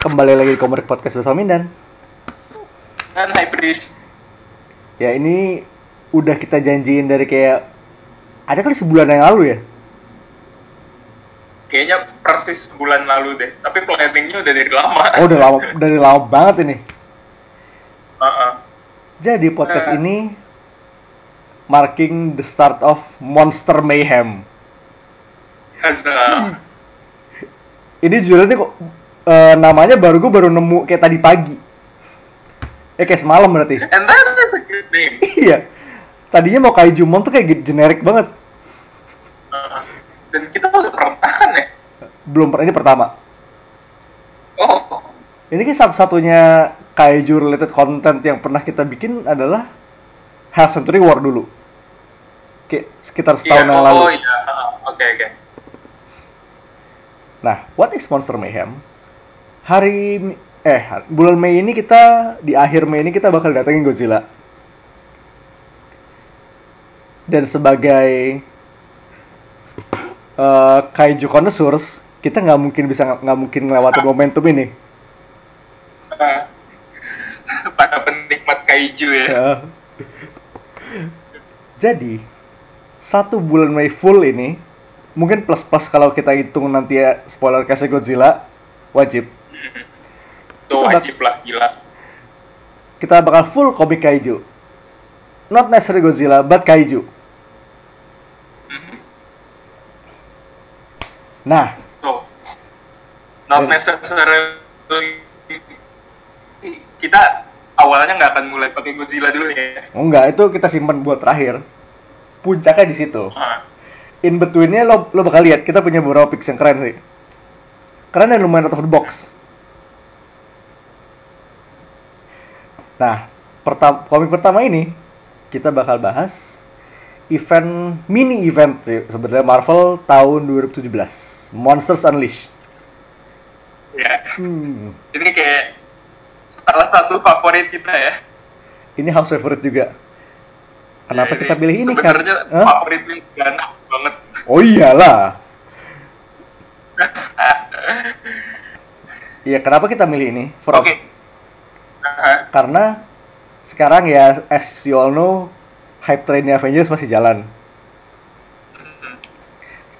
Kembali lagi di Komik Podcast bersama Mindan. Dan High Priest. Ya ini udah kita janjiin dari kayak ada kali sebulan yang lalu ya. Kayaknya persis sebulan lalu deh. Tapi planningnya udah dari lama. Oh udah lama dari lama banget ini. Uh-uh. Jadi podcast Eh. ini marking the start of Monster Mayhem. Hazah. Ini judulnya kok eh, namanya baru gue baru nemu kayak tadi pagi. Ya kayak semalam berarti. And that is a good name. iya. Tadinya mau Kaijumon tuh kayak generik banget. Uh-uh. Dan kita udah pernah kan ya? Belum pernah ini pertama. Oh, Ini kayak satu-satunya kaiju related content yang pernah kita bikin adalah Half Century War dulu. Kayak sekitar iya. setahun yang Oh, lalu. iya. Uh, Oke, oke. Nah, what is Monster Mayhem? Hari eh bulan Mei ini kita di akhir Mei ini kita bakal datengin Godzilla. Dan sebagai eh, kaiju connoisseurs, kita nggak mungkin bisa nggak mungkin ngelewatin momentum ini. Uh, para penikmat kaiju ya. Ya. Jadi satu bulan Mei full ini mungkin plus plus kalau kita hitung nanti ya spoiler kasih Godzilla wajib Tuh Kita bak- wajib lah, gila. kita bakal full komik kaiju. Not necessarily Godzilla, but kaiju. Mhm. Nah, So, not necessarily kita awalnya nggak akan mulai pakai Godzilla dulu ya. oh enggak itu kita simpan buat terakhir. Puncaknya di situ. Ah, In betweennya lo lo bakal lihat kita punya beberapa picks yang keren sih. Keren dan lumayan out of the box. Nah, pertama komik pertama ini kita bakal bahas event mini event sebenarnya Marvel tahun 2017, Monsters Unleashed. ya. Hmm, Ini kayak salah satu favorit kita ya. ini house favorite juga. Kenapa Ya, kita pilih ini kan? Sebenarnya Hah? favorit banget. Oh iyalah. Iya, kenapa kita milih ini? Oke. Karena sekarang ya, as you all know, hype trainnya Avengers masih jalan. mhm.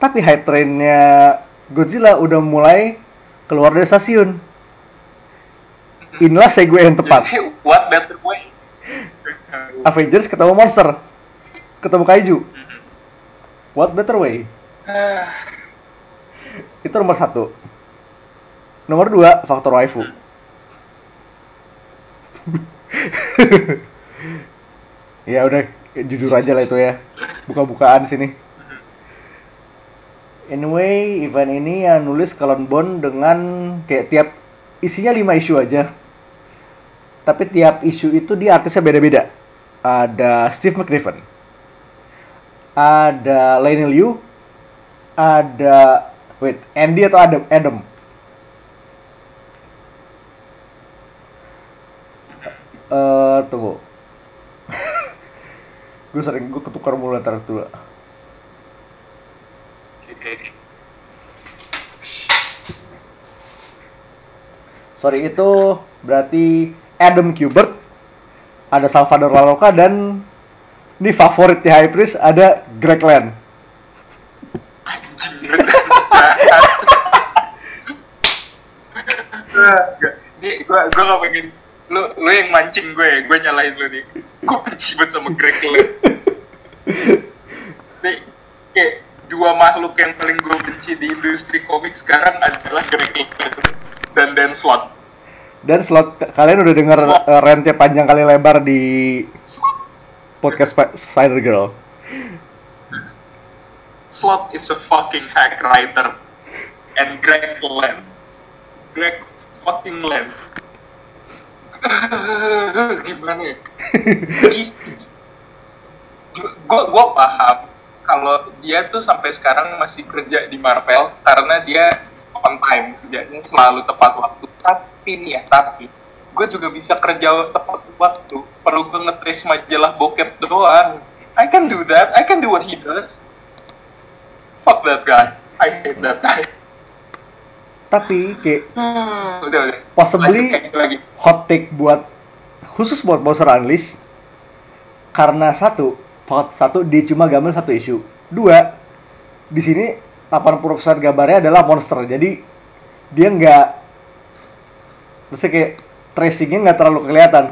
Tapi hype trainnya Godzilla udah mulai keluar dari stasiun. Inilah segue yang tepat. What better way? Avengers ketemu monster, ketemu kaiju. Mhm. What better way? Ah, Itu nomor satu. Nomor dua, faktor waifu. Ya udah, jujur aja lah itu ya. Buka-bukaan sini. Anyway, event ini yang nulis Cullen Bond dengan kayak tiap isinya 5 isu aja. Tapi tiap isu itu dia artisnya beda-beda. Ada Steve McNiven. Ada Lenny Liu. Ada wait, Andy atau Adam? Adam. Tunggu. gue sering gue ketukar mulu antara dua. Oke. Sorry itu berarti Adam Kubert, ada Salvador Laloka dan ini favorit di High Priest ada Greg Land. Anjing, gua gak pengen lu lu yang mancing gue, gue nyalain lu nih. Gue benci banget sama Greg Land. Nih, kayak dua makhluk yang paling gue benci di industri komik sekarang adalah Greg Land dan Dan Slott. Dan slot kalian udah denger Slot. eh, rentnya panjang kali lebar di podcast Sp- Spider Girl. Slot is a fucking hack writer. And Greg Land. Greg fucking Land. Gimana ya? Gue gue paham kalau dia tuh sampai sekarang masih kerja di Marvel karena dia on time kerjanya selalu tepat waktu. Tapi nih ya, tapi gue juga bisa kerja tepat waktu. Perlu gue ngetris majalah bokep doang. I can do that. I can do what he does. Fuck that guy. I hate that guy. Tapi kayak Hmm, udah udah. Possibly- lagi. hot take buat khusus buat Monster Unleashed karena satu part satu dia cuma gambar satu isu dua di sini 80% gambarnya adalah monster jadi dia nggak maksudnya kayak tracingnya nggak terlalu kelihatan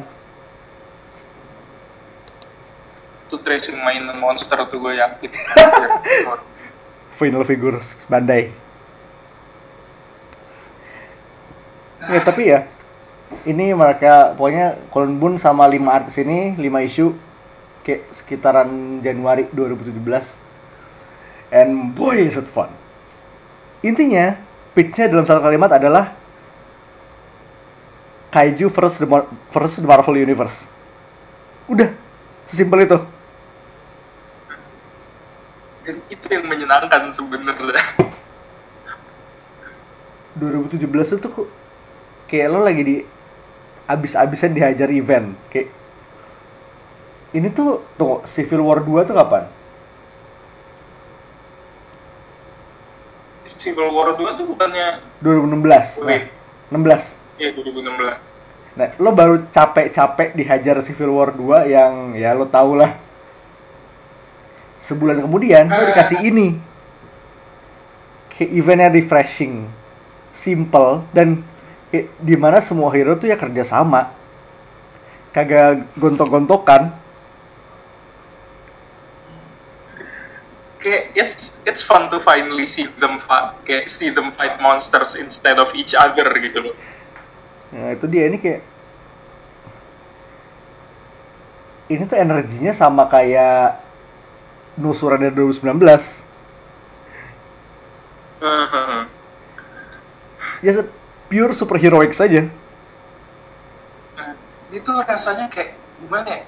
Tuh tracing mainan monster tuh gue yakin. final figures Bandai ya tapi ya ini mereka pokoknya Colin Boon sama lima artis ini lima isu kayak sekitaran Januari 2017 and boy is it fun. Intinya pitchnya dalam satu kalimat adalah Kaiju versus the, Mar- versus the Marvel Universe. Udah sesimpel itu. Dan itu yang menyenangkan sebenarnya. 2017 itu kok kayak lo lagi di abis-abisan dihajar event kayak ini tuh tuh Civil War 2 tuh kapan? Civil War 2 tuh bukannya 2016. Nah, Wait. 16. ya 2016. Nah, lo baru capek-capek dihajar Civil War 2 yang ya lo tau lah. Sebulan kemudian lo dikasih ini. Kayak eventnya refreshing, simple dan kayak di mana semua hero tuh ya kerja sama. Kagak gontok-gontokan. Kayak it's it's fun to finally see them fight, kayak see them fight monsters instead of each other gitu loh. Nah, itu dia ini kayak ini tuh energinya sama kayak Nusura dari 2019. Ya se- pure superheroic saja. Nah, itu rasanya kayak gimana ya?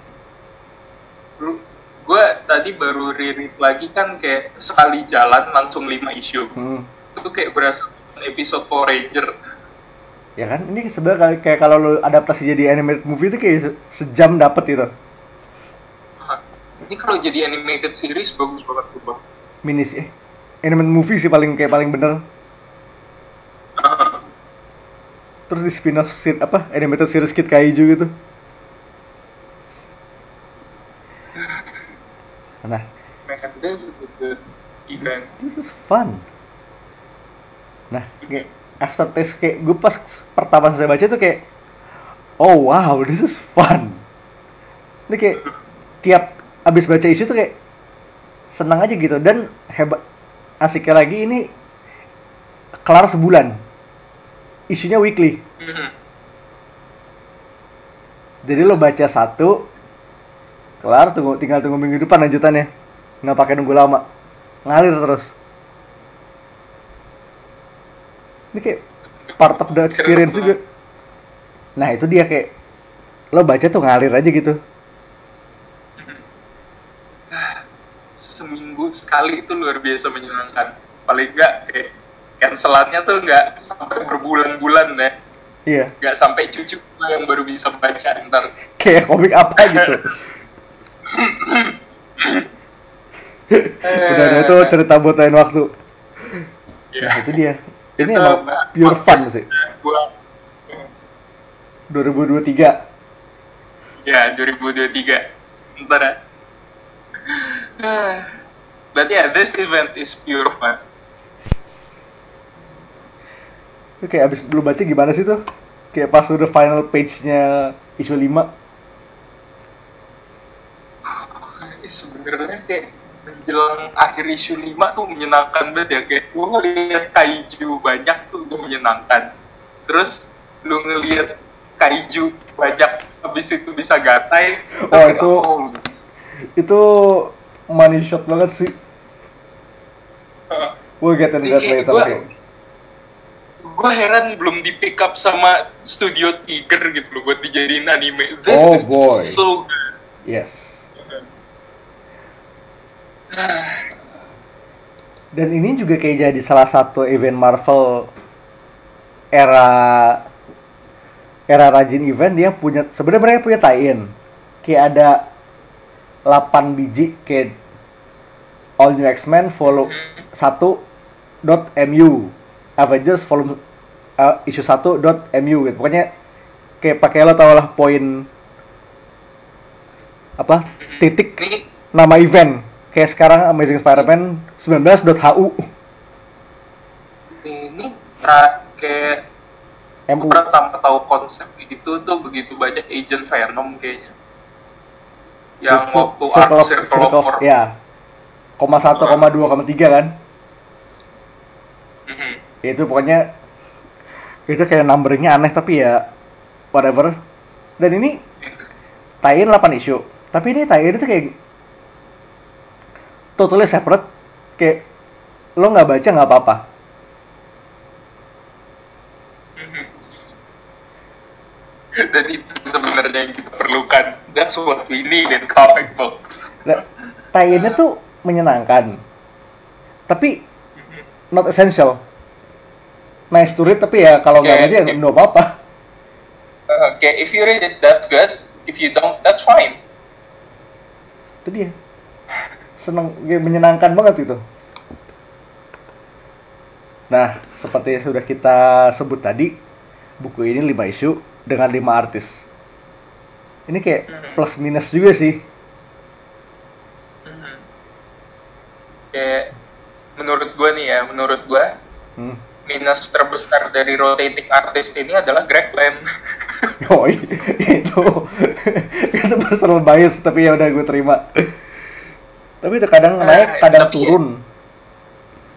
Gue tadi baru reread lagi kan kayak sekali jalan langsung 5 isu. Hmm. Itu kayak berasa episode Power Ranger. Ya kan, ini sebenarnya kayak, kayak kalau lo adaptasi jadi animated movie itu kayak se- sejam dapet gitu. Nah, Ini kalau jadi animated series bagus banget tuh bang. Mini sih. Eh, animated movie sih paling kayak paling bener. Terus di spin-off series apa animated series Kid Kaiju gitu. Nah, Man, this is good event. this is fun. Nah, kayak aftertaste kayak gue pas pertama saya baca tuh kayak oh wow, this is fun. Ini kayak tiap abis baca isu tuh kayak senang aja gitu dan hebat asiknya lagi ini kelar sebulan. Isunya weekly. Mhm. Jadi lo baca satu, kelar tunggu tinggal tunggu minggu depan lanjutannya. Nggak pakai nunggu lama. Ngalir terus. Ini kayak part of the experience juga. Nah, itu dia kayak lo baca tuh ngalir aja gitu. Seminggu sekali itu luar biasa menyenangkan. Paling enggak kayak cancelannya tuh nggak sampai berbulan-bulan ya. Iya, Nggak sampai cucu yang baru bisa baca ntar. kayak komik apa gitu. Udah ada tuh cerita buat lain waktu. Ya. Nah, itu dia. Ini Itu, emang pure fun sih. Gua 2023. ya 2023. Ntar ya. But yeah, this event is pure fun. Itu kayak abis belum baca gimana sih tuh? Kayak pas udah final page-nya isu 5 Eh, sebenarnya kayak menjelang akhir isu 5 tuh menyenangkan banget ya kayak lu ngeliat kaiju banyak tuh udah menyenangkan terus lu ngeliat kaiju banyak habis itu bisa gatai Oh, itu- oh, itu money shot banget sih. uh, We'll get into that later. gua- okay gue heran belum di pick up sama studio Tiger gitu loh buat dijadiin anime. This oh, is boy. so good. Yes. Dan ini juga kayak jadi salah satu event Marvel era era rajin event dia punya sebenarnya mereka punya tie-in. Kayak ada 8 biji kayak All New X-Men follow hmm. 1.mu Avengers volume uh, isu satu dot mu gitu. Pokoknya kayak pakai lo tau lah poin apa titik Ini nama event. Kayak sekarang Amazing Spider-Man 19.hu ini pra, kayak MU pertama tahu konsep itu tuh begitu banyak agent Venom kayaknya. Yang Itu waktu circle of- Circle of of- ya. Koma satu koma dua koma tiga kan? Mhm. Itu pokoknya itu kayak numberingnya aneh tapi ya whatever dan ini tie-in 8 isu tapi ini tie-in itu kayak totally separate kayak lo nggak baca nggak apa-apa. Dan itu sebenarnya yang kita perlukan. That's what we need in comic books. Nah, tie-innya tuh menyenangkan tapi not essential nice to read tapi ya kalau nggak baca ya nggak apa-apa Oke, if you read it that good, if you don't, that's fine. itu dia seneng ya, menyenangkan banget itu nah seperti yang sudah kita sebut tadi buku ini 5 isu dengan 5 artis ini kayak Hmm. plus minus juga sih Mhm. Kayak menurut gue nih ya, menurut gue hmm. Minus terbesar dari rotating artist ini adalah Greg Land. oh itu itu personal bias tapi ya udah gue terima tapi itu kadang Ah, naik kadang tapi ya- turun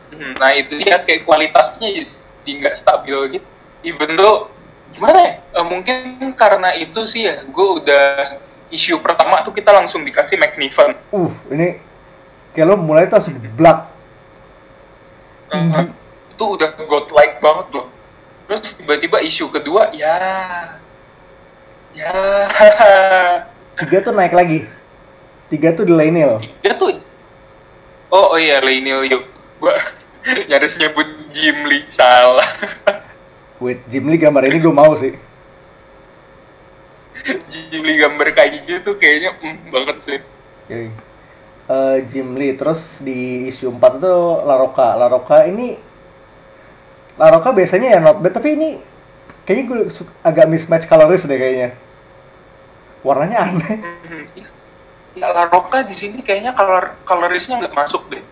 Hmm, Nah itu dia kayak kualitasnya jadi nggak stabil gitu. Even though gimana ya? Eh, mungkin karena itu sih ya, gue udah isu pertama tuh kita langsung dikasih McNiven. uh ini kayak lo mulai tuh langsung black tinggi Eh, itu udah godlike banget loh. Terus tiba-tiba isu kedua ya ya tiga tuh naik lagi tiga tuh di Lainil dia tuh oh oh iya Lainil yuk gua nyaris nyebut Jim Lee salah Wait, Jim Lee gambar ini gue mau sih. Jim Lee gambar kaiju tuh kayaknya mm, banget sih Oke. Eh, Jim Lee, terus di isu 4 itu Laroka. Laroka ini Laroka biasanya ya not bad, tapi ini kayaknya gue agak mismatch coloris deh kayaknya. Warnanya aneh. Mhm. Ya, La Roca di sini kayaknya color colorisnya nggak masuk deh.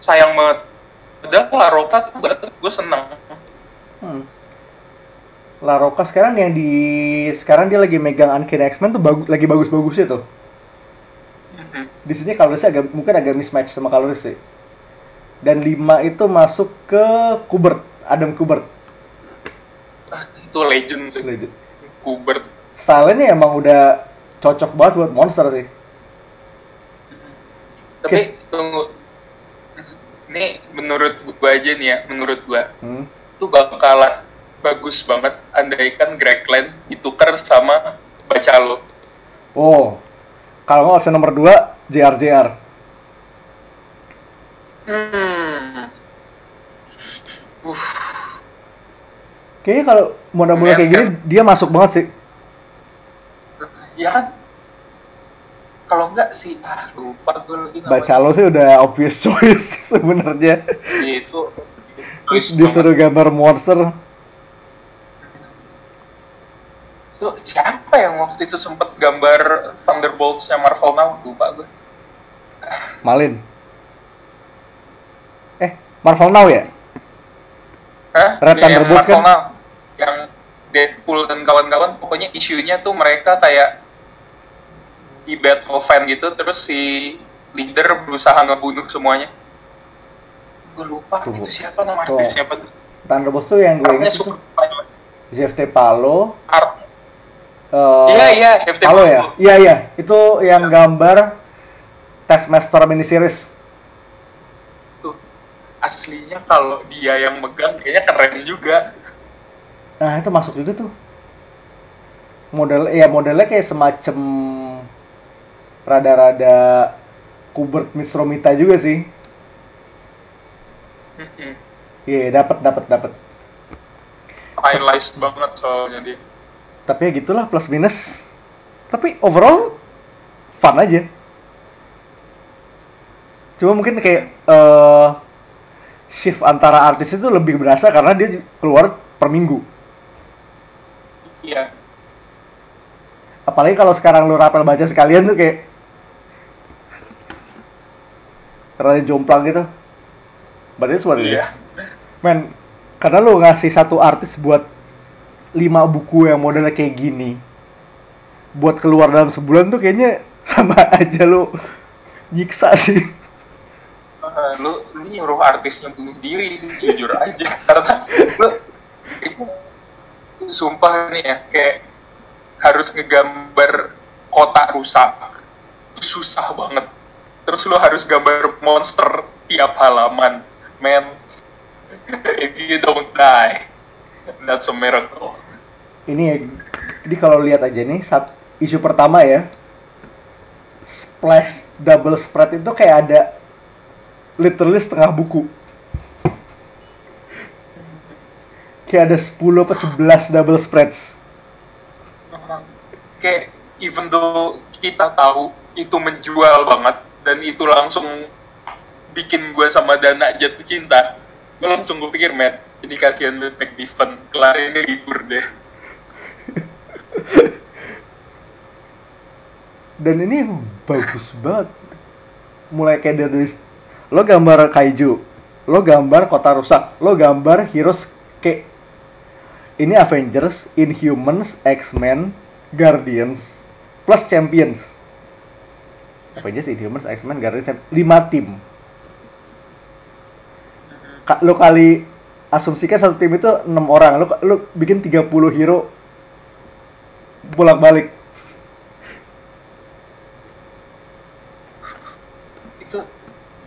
Sayang banget. Padahal La Roca tuh gue seneng. Hmm. Laroka sekarang yang di sekarang dia lagi megang Uncanny X-Men tuh bagus lagi bagus-bagusnya tuh. Mhm. Di sini colorisnya agak mungkin agak mismatch sama coloris sih. Dan 5 itu masuk ke Kubert, Adam Kubert. Ah, itu legend sih. Legend. Kubert. Stylenya emang udah cocok banget buat monster sih. Tapi tunggu. Ini menurut gue aja nih ya, menurut gue Hmm. itu bakalan bagus banget andaikan Greg Land ditukar sama Bacalo. Oh, kalau nggak option nomor 2 JRJR. Hmm. Uh, Kayaknya kalau model-model kayak gini dia masuk banget sih. ya kan? Kalau enggak sih, ah lupa gue lagi namanya. Bacalo sih udah obvious choice sebenarnya. Ya, itu disuruh gambar monster. Itu siapa yang waktu itu sempet gambar Thunderbolts-nya Marvel Now? Lupa gue. Malin. Eh, Marvel Now ya? Hah? Red Marvel kan? Yang Deadpool dan kawan-kawan, pokoknya isunya tuh mereka kayak di battle fan gitu, terus si leader berusaha ngebunuh semuanya. Gue lupa Tunggu. itu siapa nama Tuh. artisnya apa tuh. Thunderbolts tuh yang gue ingat itu ZFT Palo. art. eh, Iya iya, Palo ya? Iya iya, itu yang gambar Taskmaster miniseries. Aslinya kalau dia yang megang kayaknya keren juga. Nah itu masuk juga tuh. Model, ya modelnya kayak semacam rada-rada Kubert meets Romita juga sih. Iya, dapat dapat dapat. Stylized banget soalnya dia. Tapi ya gitulah plus minus. Tapi overall fun aja. Cuma mungkin kayak eh shift antara artis itu lebih berasa karena dia keluar per minggu. Iya. Apalagi kalau sekarang lu rapel baca sekalian tuh kayak terlalu jomplang gitu. It is. Iya. Men, karena lu ngasih satu artis buat lima buku yang modelnya kayak gini, buat keluar dalam sebulan tuh kayaknya sama aja lu nyiksa sih. Eh, lu lu nyuruh artisnya bunuh diri sih jujur aja. Karena lu itu sumpah nih ya kayak harus ngegambar kota rusak susah banget. Terus lu harus gambar monster tiap halaman man if you don't die that's a miracle. Ini ya, jadi kalau lihat aja nih, saat isu pertama ya, splash double spread itu kayak ada literally setengah buku. Kayak ada 10 atau 11 double spreads. kayak even though kita tahu itu menjual banget dan itu langsung bikin gue sama Dana jatuh cinta gue langsung gue pikir Matt ini kasihan Matt McDiven kelar ini libur deh Dan ini bagus banget. Mulai kayak dari lo gambar kaiju, lo gambar kota rusak, lo gambar heroes kayak ini Avengers, Inhumans, X-Men, Guardians, plus Champions. Avengers, Inhumans, X-Men, Guardians, Champ- lima tim. Ka- lo kali asumsikan satu tim itu enam orang, lo lo bikin 30 hero bolak-balik. itu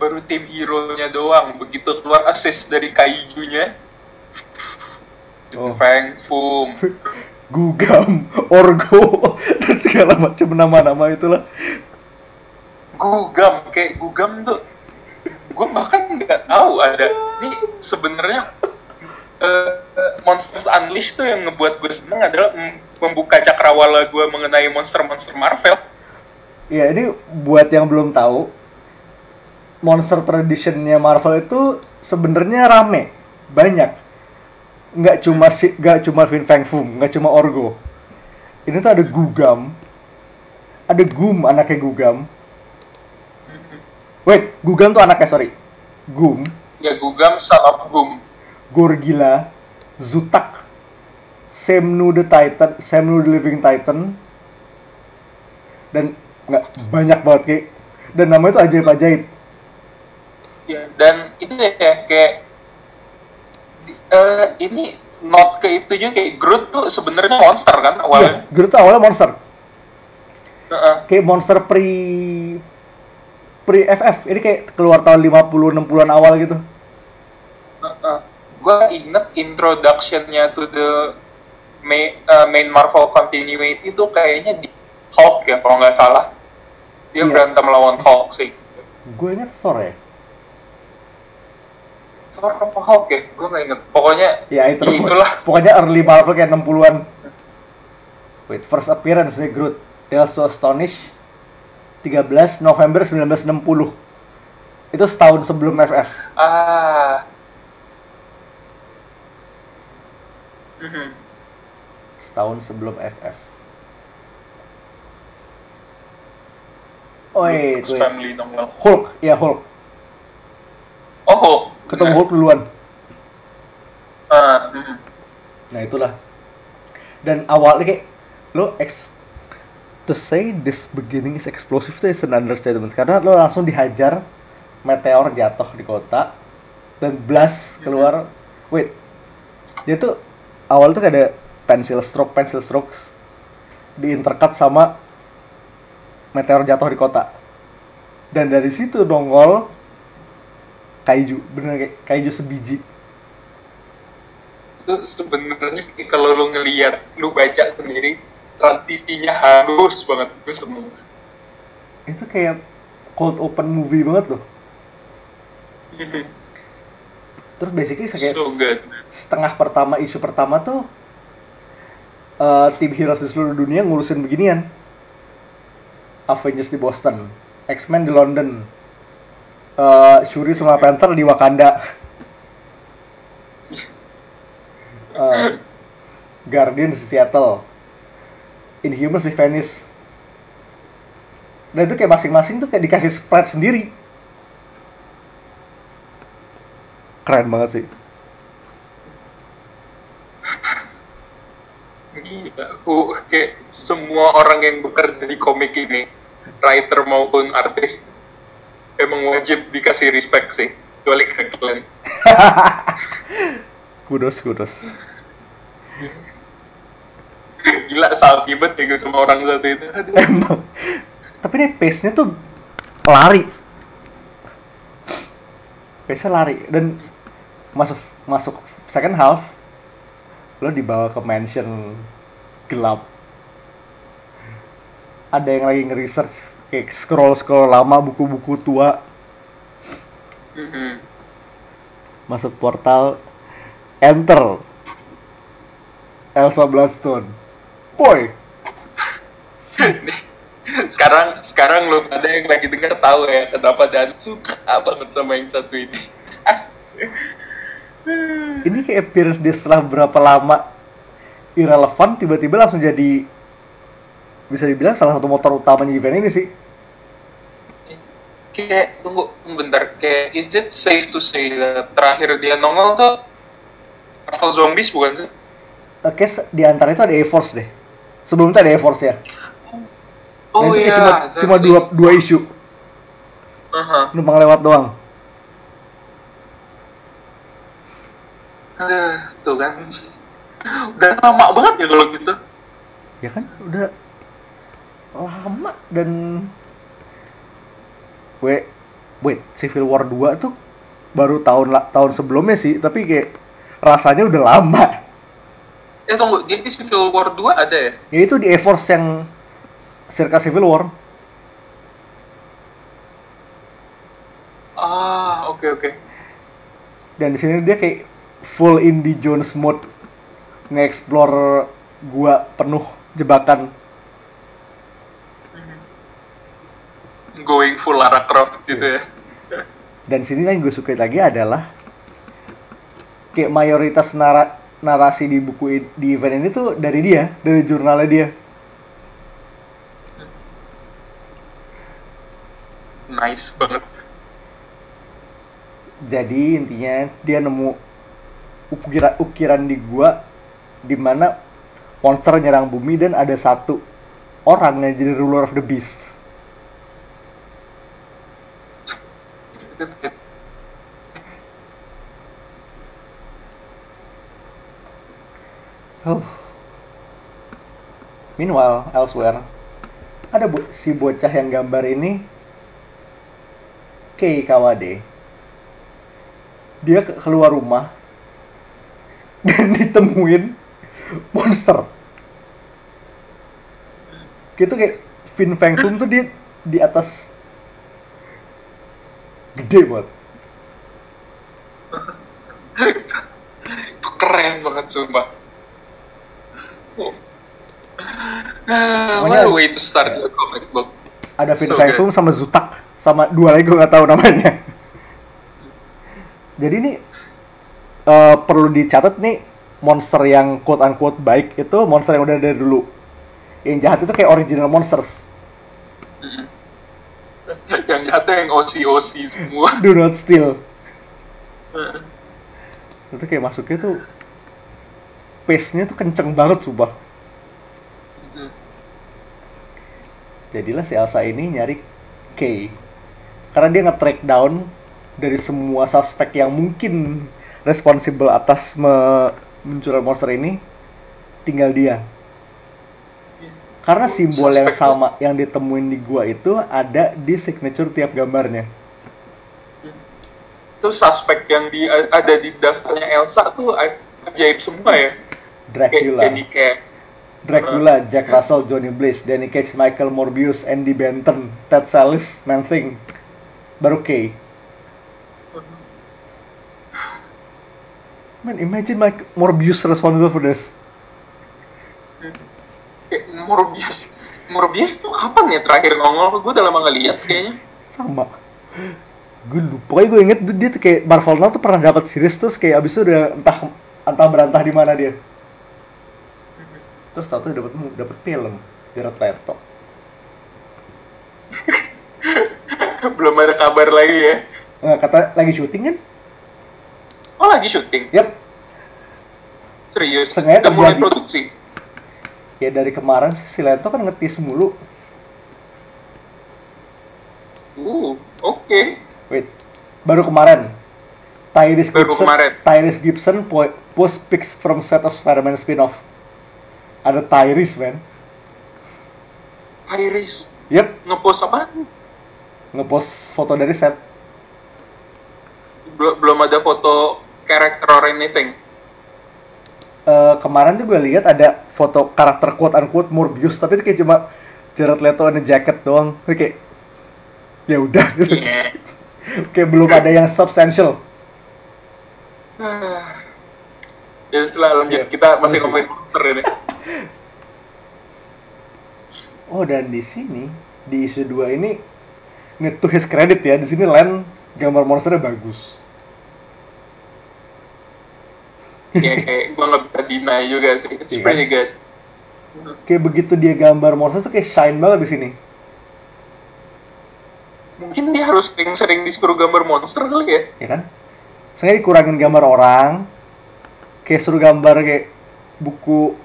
baru tim hero nya doang. Begitu keluar assist dari kaijunya. Oh. Feng Fum. Gugam, Orgo, dan segala macam nama-nama itulah. Gugam kayak Gugam tuh. Gue bahkan nggak tahu ada. Ini sebenarnya eh, Monsters Unleashed tuh yang ngebuat gue seneng adalah membuka cakrawala gue mengenai monster-monster Marvel. Ya ini buat yang belum tahu, monster traditionnya Marvel itu sebenarnya rame, banyak. Nggak cuma si, nggak cuma Fin Fang Foom, nggak cuma Orgo. Ini tuh ada Gugam, ada Gum anaknya Gugam. Wait, Gugam tuh anaknya sorry. Gum, ya Gugam son of Gum Gorgila, Zutak, Semnu the Titan, Semnu the Living Titan, dan nggak banyak banget kayak dan namanya itu ajaib ajaib. Dan itu ya kayak eh, ini not ke itu juga kayak Groot tuh sebenarnya monster kan awalnya Groot tuh awalnya monster, Heeh. kayak monster pre pre FF. Ini kayak keluar tahun 50 60-an awal gitu. gue inget introductionnya to the main, uh, main Marvel continuity itu kayaknya di Hulk ya kalau nggak salah dia Iya. berantem lawan Hulk sih Gue ingat Thor ya. Thor apa Hulk ya gue nggak inget pokoknya Ya itu ya itulah Pokoknya early Marvel kayak 60-an. Wait, first appearance The Groot. Tales to Astonish 13 November 1960. Itu setahun sebelum FF. ah Mhm. Setahun sebelum FF. Oh. Family novel Hulk, ya Hulk. Ketemu. Hulk duluan. Ah. Nah itulah. Dan awalnya kayak lo ex to say this beginning is explosive itu is an understatement karena lo langsung dihajar meteor jatuh di kota dan blast keluar. Wait, dia tuh awal tuh kayak ada pencil stroke pencil strokes di intercut sama meteor jatuh di kota. Dan dari situ nongol kaiju, bener kayak kaiju sebiji. itu sebenarnya kalau lu ngelihat lu baca sendiri transisinya halus banget gue seneng Itu kayak cold open movie banget loh. Terus basically kayak so good setengah pertama isu pertama tuh eh, tim heroes di seluruh dunia ngurusin beginian. Avengers di Boston, X-Men di London, eh, Shuri sama Panther di Wakanda. uh, Guardians di Seattle. Inhumans di Venice. Dan itu kayak masing-masing tuh kayak dikasih spread sendiri. Keren banget sih. Gila, uh, kayak semua orang yang bekerja di komik ini, writer maupun artis, emang wajib dikasih respect sih, kecuali Greg Land. kudos kudos Gila, salty banget ya gue sama orang satu itu. Aduh. emang tapi nih pace nya tuh lari pace nya lari dan masuk masuk second half lo dibawa ke mansion gelap ada yang lagi nge-research kayak scroll scroll lama buku-buku tua. Masuk portal enter. Elsa Bloodstone. Boy sekarang sekarang lo pada yang lagi denger tahu ya kenapa dan suka banget sama yang satu ini. ini kayak appearance dia setelah berapa lama irrelevant tiba-tiba langsung jadi bisa dibilang salah satu motor utamanya event ini sih kayak tunggu bentar kayak is it safe to say that terakhir dia nongol tuh Marvel Zombies bukan sih? Oke, se- di antara itu ada A-Force deh. Sebelum itu ada A-Force ya. Oh Nah, itu iya, cuma, cuma dua, dua isu. Aha. Numpang lewat doang. Aduh, tuh kan. Udah lama banget ya kalau gitu. Ya kan? Udah lama dan... Wait, wait, Civil War 2 tuh baru tahun tahun sebelumnya sih, tapi kayak rasanya udah lama. Eh tunggu, jadi Civil War 2 ada ya? Ya itu di A-Force yang circa Civil War. Ah, oke oke. Dan di sini dia kayak full Indie Jones mode nge-explore gua penuh jebakan Going full Lara Croft gitu ya. dan sini yang gue suka lagi adalah kayak mayoritas nara- narasi di buku di event ini tuh dari dia dari jurnalnya dia Nice banget. jadi intinya dia nemu ukiran ukiran di gua di mana monster nyerang bumi dan ada satu orang yang jadi ruler of the beast Oh. Meanwhile, elsewhere, ada bo- si bocah yang gambar ini, Kei Kawade. Dia ke- keluar rumah dan ditemuin monster. Gitu kayak Fin Foom tuh dia di atas gede banget. Itu keren banget sumpah. Oh. Ah, Pokoknya- what a way to start your comic book. ada Fin So good. Sama Zutak sama dua lagi gue nggak tahu namanya jadi ini eh, perlu dicatat nih monster yang quote unquote baik itu monster yang udah dari dulu yang jahat itu kayak original monsters yang jahatnya yang OC-OC semua. do not steal. Itu kayak masuknya tuh pace-nya tuh kenceng banget sumpah. Jadilah si Elsa ini nyari Kay karena dia nge-track down dari semua suspek yang mungkin responsible atas me- monster ini tinggal dia karena simbol yang Suspek sama yang ditemuin di gua itu ada di signature tiap gambarnya Itu suspek yang di, ada di daftarnya Elsa tuh ajaib semua ya. Dracula jadi kayak Dracula, Jack Russell, Johnny Blaze, Danny Cage, Michael Morbius, Andy Benton, Ted Sallis, Man-Thing, baru Kay. Man, imagine Mike Morbius responsible for this. Kayak Morbius. Morbius tuh apa nih terakhir nongol? Gue udah lama gak lihat kayaknya. Sama. Gue lupa, pokoknya gue inget dia tuh kayak Marvel Now tuh pernah dapat series terus kayak abis itu udah entah antah berantah di mana dia terus tahu tuh dapat dapat film Jared Leto Belum ada kabar lagi ya. Nggak, kata lagi syuting kan Oh lagi syuting? yep Serius? Sengaja Udah mulai produksi? Ya dari kemarin sih si Leto kan ngetis mulu Uh, oke. wait baru kemarin Tyrese Baru Gibson kemarin. Tyrese Gibson po- post pics from set of Spider-Man spin-off ada Tyrese man Iris yep ngepost apa? ngepost foto dari set Belum belum ada foto karakter or anything. Eh, kemarin tuh gue lihat ada foto karakter quote unquote Morbius tapi itu kayak cuma Jared Leto a jacket doang. Itu kayak ya udah. Gitu kayak belum ada yang substantial. Ya setelah lanjut Iya. kita masih ngomongin monster ini. oh dan di sini di isu 2 ini need to his credit ya. Di sini Len gambar monsternya bagus ya kayak gue nggak bisa deny juga sih. It's Iya. pretty good. kayak begitu dia gambar monster tuh kayak shine banget di sini Mungkin dia harus sering-sering disuruh gambar monster kali ya. ya kan sengaja dikurangin gambar orang kayak suruh gambar kayak buku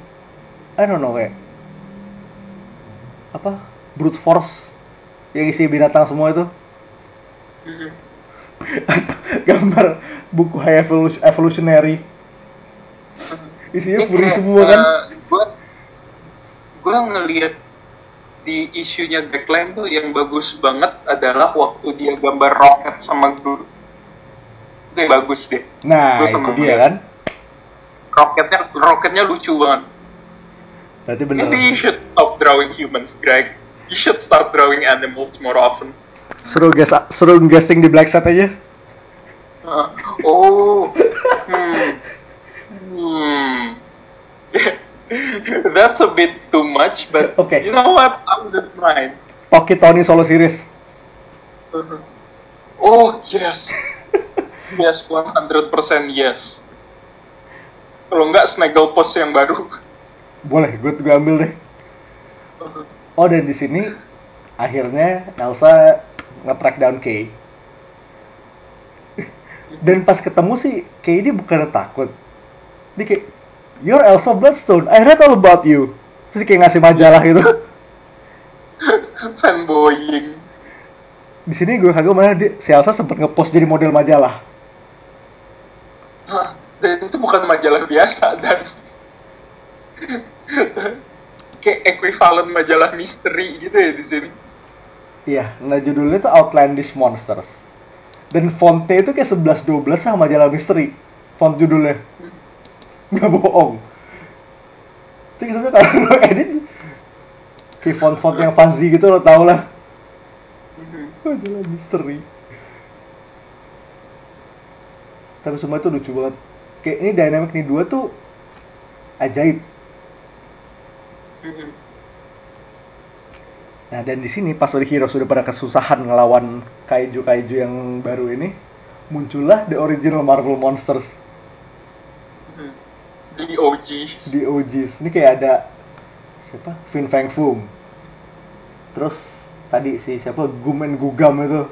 I don't know kayak apa brute force yang isi binatang semua itu Mhm. gambar buku high evolution, evolutionary isinya puri semua kan? gue gue ngelihat di isunya Backline tuh yang bagus banget adalah waktu dia gambar roket sama guru itu yang bagus deh. Nah gua itu dia kan? Roketnya roketnya lucu banget. Berarti bener. Maybe you should stop drawing humans Greg. You should start drawing animals more often. Seru guys seru guesting di Black Set aja. Uh, oh hmm hmm. That's a bit too much but Okay. you know what? I wouldn't mind Toki Tony solo series. Oh yes, yes 100% yes. Kalau nggak Snagglepuss yang baru. boleh gue gue ambil deh. Oh dan di sini akhirnya Elsa nge-track down Kay. Dan pas ketemu sih Kay ini bukan takut dia kayak you're Elsa Bloodstone. I read all about you. Terus dia kayak ngasih majalah gitu. Fanboying. di sini gue kagak mana dia, si Elsa sempat ngepost jadi model majalah. Hah, Dan itu bukan majalah biasa dan. Kayak equivalent majalah misteri gitu ya di sini. iya nah judulnya tuh Outlandish Monsters. Dan fontnya itu kayak 11-12 sama majalah misteri font judulnya nggak bohong. Itu sebenarnya kalau lo edit kayak font-font yang fuzzy gitu lo tau lah. Majalah misteri. Tapi semua itu lucu banget. Kayak ini dynamic nih dua tuh ajaib. Nah dan di sini pas Ori Hero sudah pada kesusahan ngelawan kaiju kaiju yang baru ini muncullah the original Marvel Monsters Di OG. di OGs ini kayak ada siapa Fin Fang Foom terus tadi si siapa Gum and Gugam itu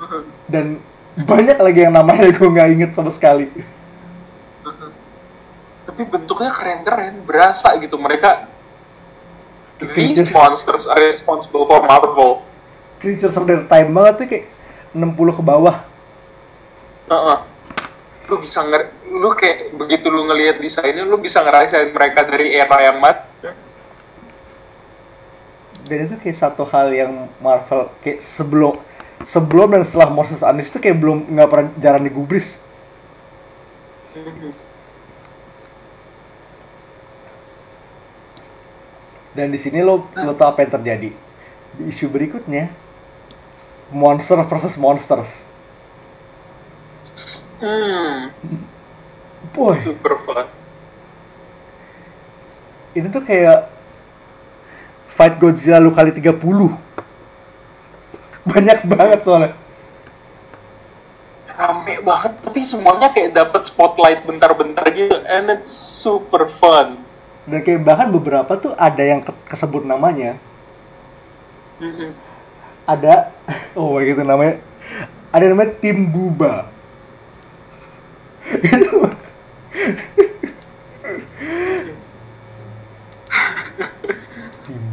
dan banyak lagi yang namanya gue nggak inget sama sekali Tapi bentuknya keren-keren, berasa gitu mereka. These monsters are responsible for Marvel. creatures of their time banget tuh kayak 60 ke bawah Heeh. Lu bisa nger lu kayak begitu lu ngelihat desainnya lu bisa ngerasain mereka dari era yang mat. dan itu kayak satu hal yang Marvel kayak sebelum sebelum dan setelah Monsters Unleashed itu kayak belum nggak pernah jarang digubris. Dan di sini lo lo tau apa yang terjadi. Di isu berikutnya monster versus monsters Hmm, boy super fun. ini tuh kayak fight Godzilla lu kali 30 banyak banget soalnya. Rame banget tapi semuanya kayak dapat spotlight bentar-bentar gitu and it's super fun. Dan kayak bahkan beberapa tuh ada yang ke- kesebut namanya. Mhm. ada oh gitu namanya ada namanya tim buba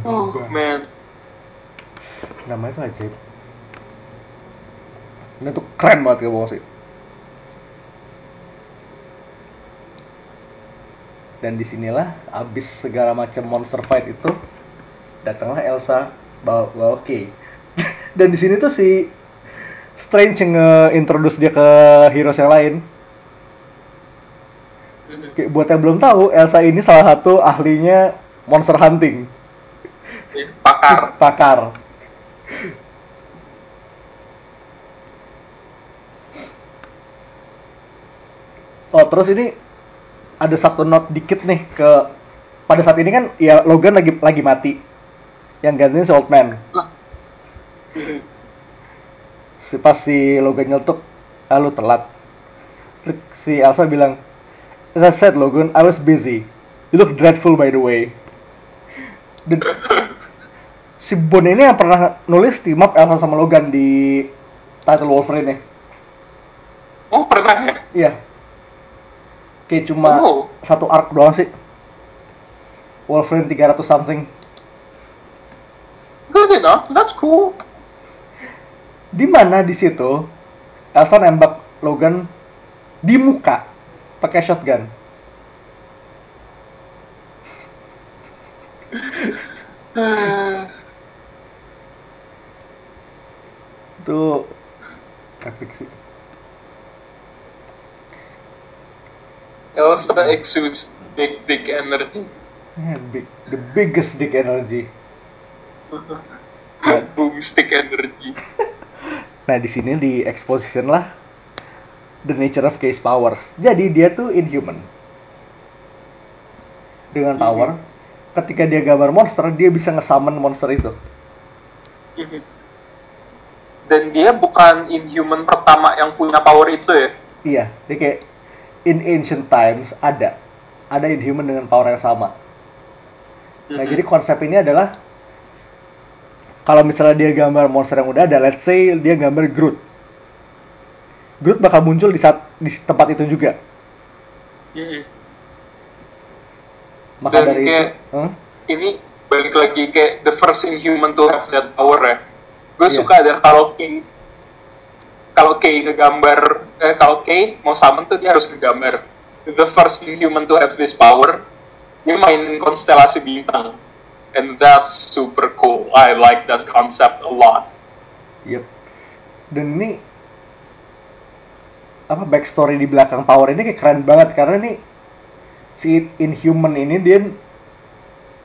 oh man. Namanya tuh ajaib ini tuh keren banget ya sih dan di sinilah abis segala macam monster fight itu datanglah Elsa bawa, bawa Kay dan di sini tuh si Strange yang nge-introduce dia ke heroes yang lain Kayak buat yang belum tahu Elsa ini salah satu ahlinya monster hunting. Ya, pakar. Pakar. Oh terus ini ada satu note dikit nih ke pada saat ini kan ya Logan lagi lagi mati. Yang gantinya si old man si pas si Logan nyeletuk ah lu telat. Si Elsa bilang as I said Logan I was busy. You look dreadful by the way. Dan si Bon ini yang pernah nulis team up Elsa sama Logan di title Wolverine nya oh pernah ya? Iya. Kayak cuma Oh. satu arc doang sih. Wolverine 300 something. Good enough. That's cool. Di mana di situ Elsa nembak Logan di muka pakai shotgun. Ah, itu epic sih. Elsa exudes big big energy. Man, big, the biggest dick energy. Boomstick energy. Nah, di sini di exposition lah the nature of case powers. Jadi dia tuh inhuman. Dengan power, ketika dia gambar monster, dia bisa nge-summon monster itu. Mhm. dan dia bukan inhuman pertama yang punya power itu ya Iya, dia kayak in ancient times ada ada inhuman dengan power yang sama. Nah, Mhm. jadi konsep ini adalah kalau misalnya dia gambar monster yang udah ada, let's say dia gambar Groot. Groot bakal muncul di saat di tempat itu juga. Mhm. Maka Dan dari kayak- itu, hmm? ini balik lagi kayak the first inhuman to have that power ya gue Iya. suka ada kalau Kay kalau Kay ngegambar eh kalau Kay mau summon tuh dia harus ngegambar the first inhuman to have this power dia mainin konstelasi bintang and that's super cool I like that concept a lot Yep. Dan ini apa backstory di belakang Power ini kayak keren banget karena nih si Inhuman ini dia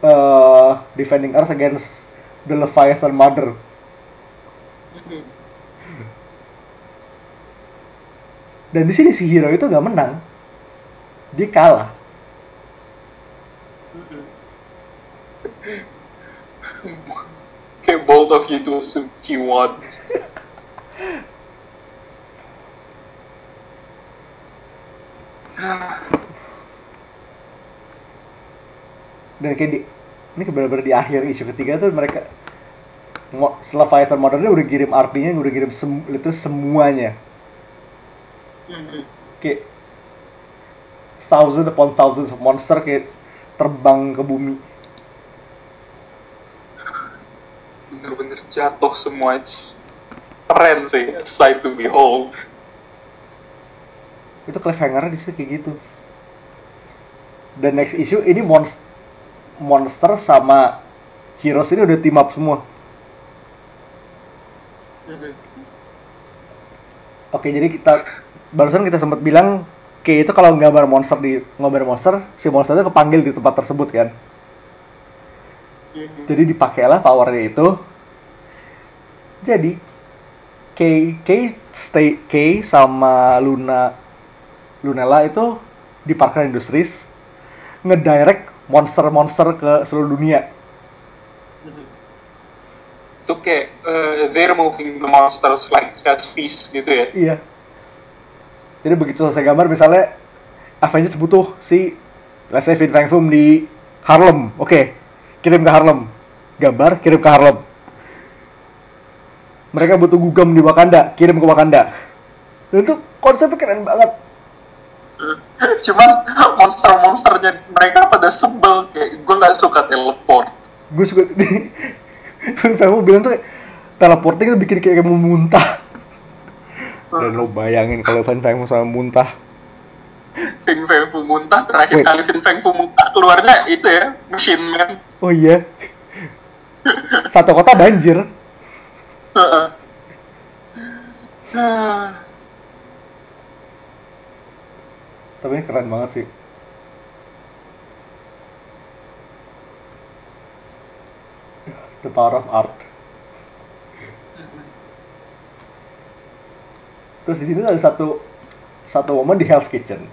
eh, defending Earth against the Leviathan Mother. Dan di sini si hero itu nggak menang, dia kalah. kayak bold of you to assume he won Dan kayak di ini benar-benar di akhir isu ketiga tuh mereka setelah Mother dia udah kirim RP-nya, udah kirim sem- itu semuanya. kayak thousand upon thousands of monster kayak terbang ke bumi. bener-bener jatuh semua it's keren sih sight to behold Itu cliffhanger di situ kayak gitu. Dan next issue ini monster monster sama heroes ini udah team up semua. Oke, jadi kita barusan kita sempat bilang kayak itu kalau gambar monster di gambar monster, si monster itu kepanggil di tempat tersebut kan. Jadi dipakailah powernya itu. Jadi Kay Kay stay Kay sama Luna Lunella itu di Parker Industries ngedirect monster-monster ke seluruh dunia. itu kayak uh, they're moving the monsters like piece gitu ya Iya. Jadi begitu selesai gambar misalnya Avengers butuh si let's say Foom di Harlem. Oke, kirim ke Harlem. Gambar kirim ke Harlem. Mereka butuh gugam di Wakanda, kirim ke Wakanda. Dan itu konsepnya keren banget. Cuman monster-monsternya mereka pada sebel kayak gue nggak suka teleport. Gue suka Fin Foom bilang tuh teleporting itu bikin kayak mau muntah. Dan lo bayangin kalau Fin Fang Foom sama muntah. Fing Fang Fu muntah terakhir Wait. kali Fing Fang Fu muntah keluarnya itu ya Machine Man. Oh iya. Satu kota banjir. Tapi ini keren banget sih. The power of art. Terus di sini ada satu satu momen di Hell's Kitchen.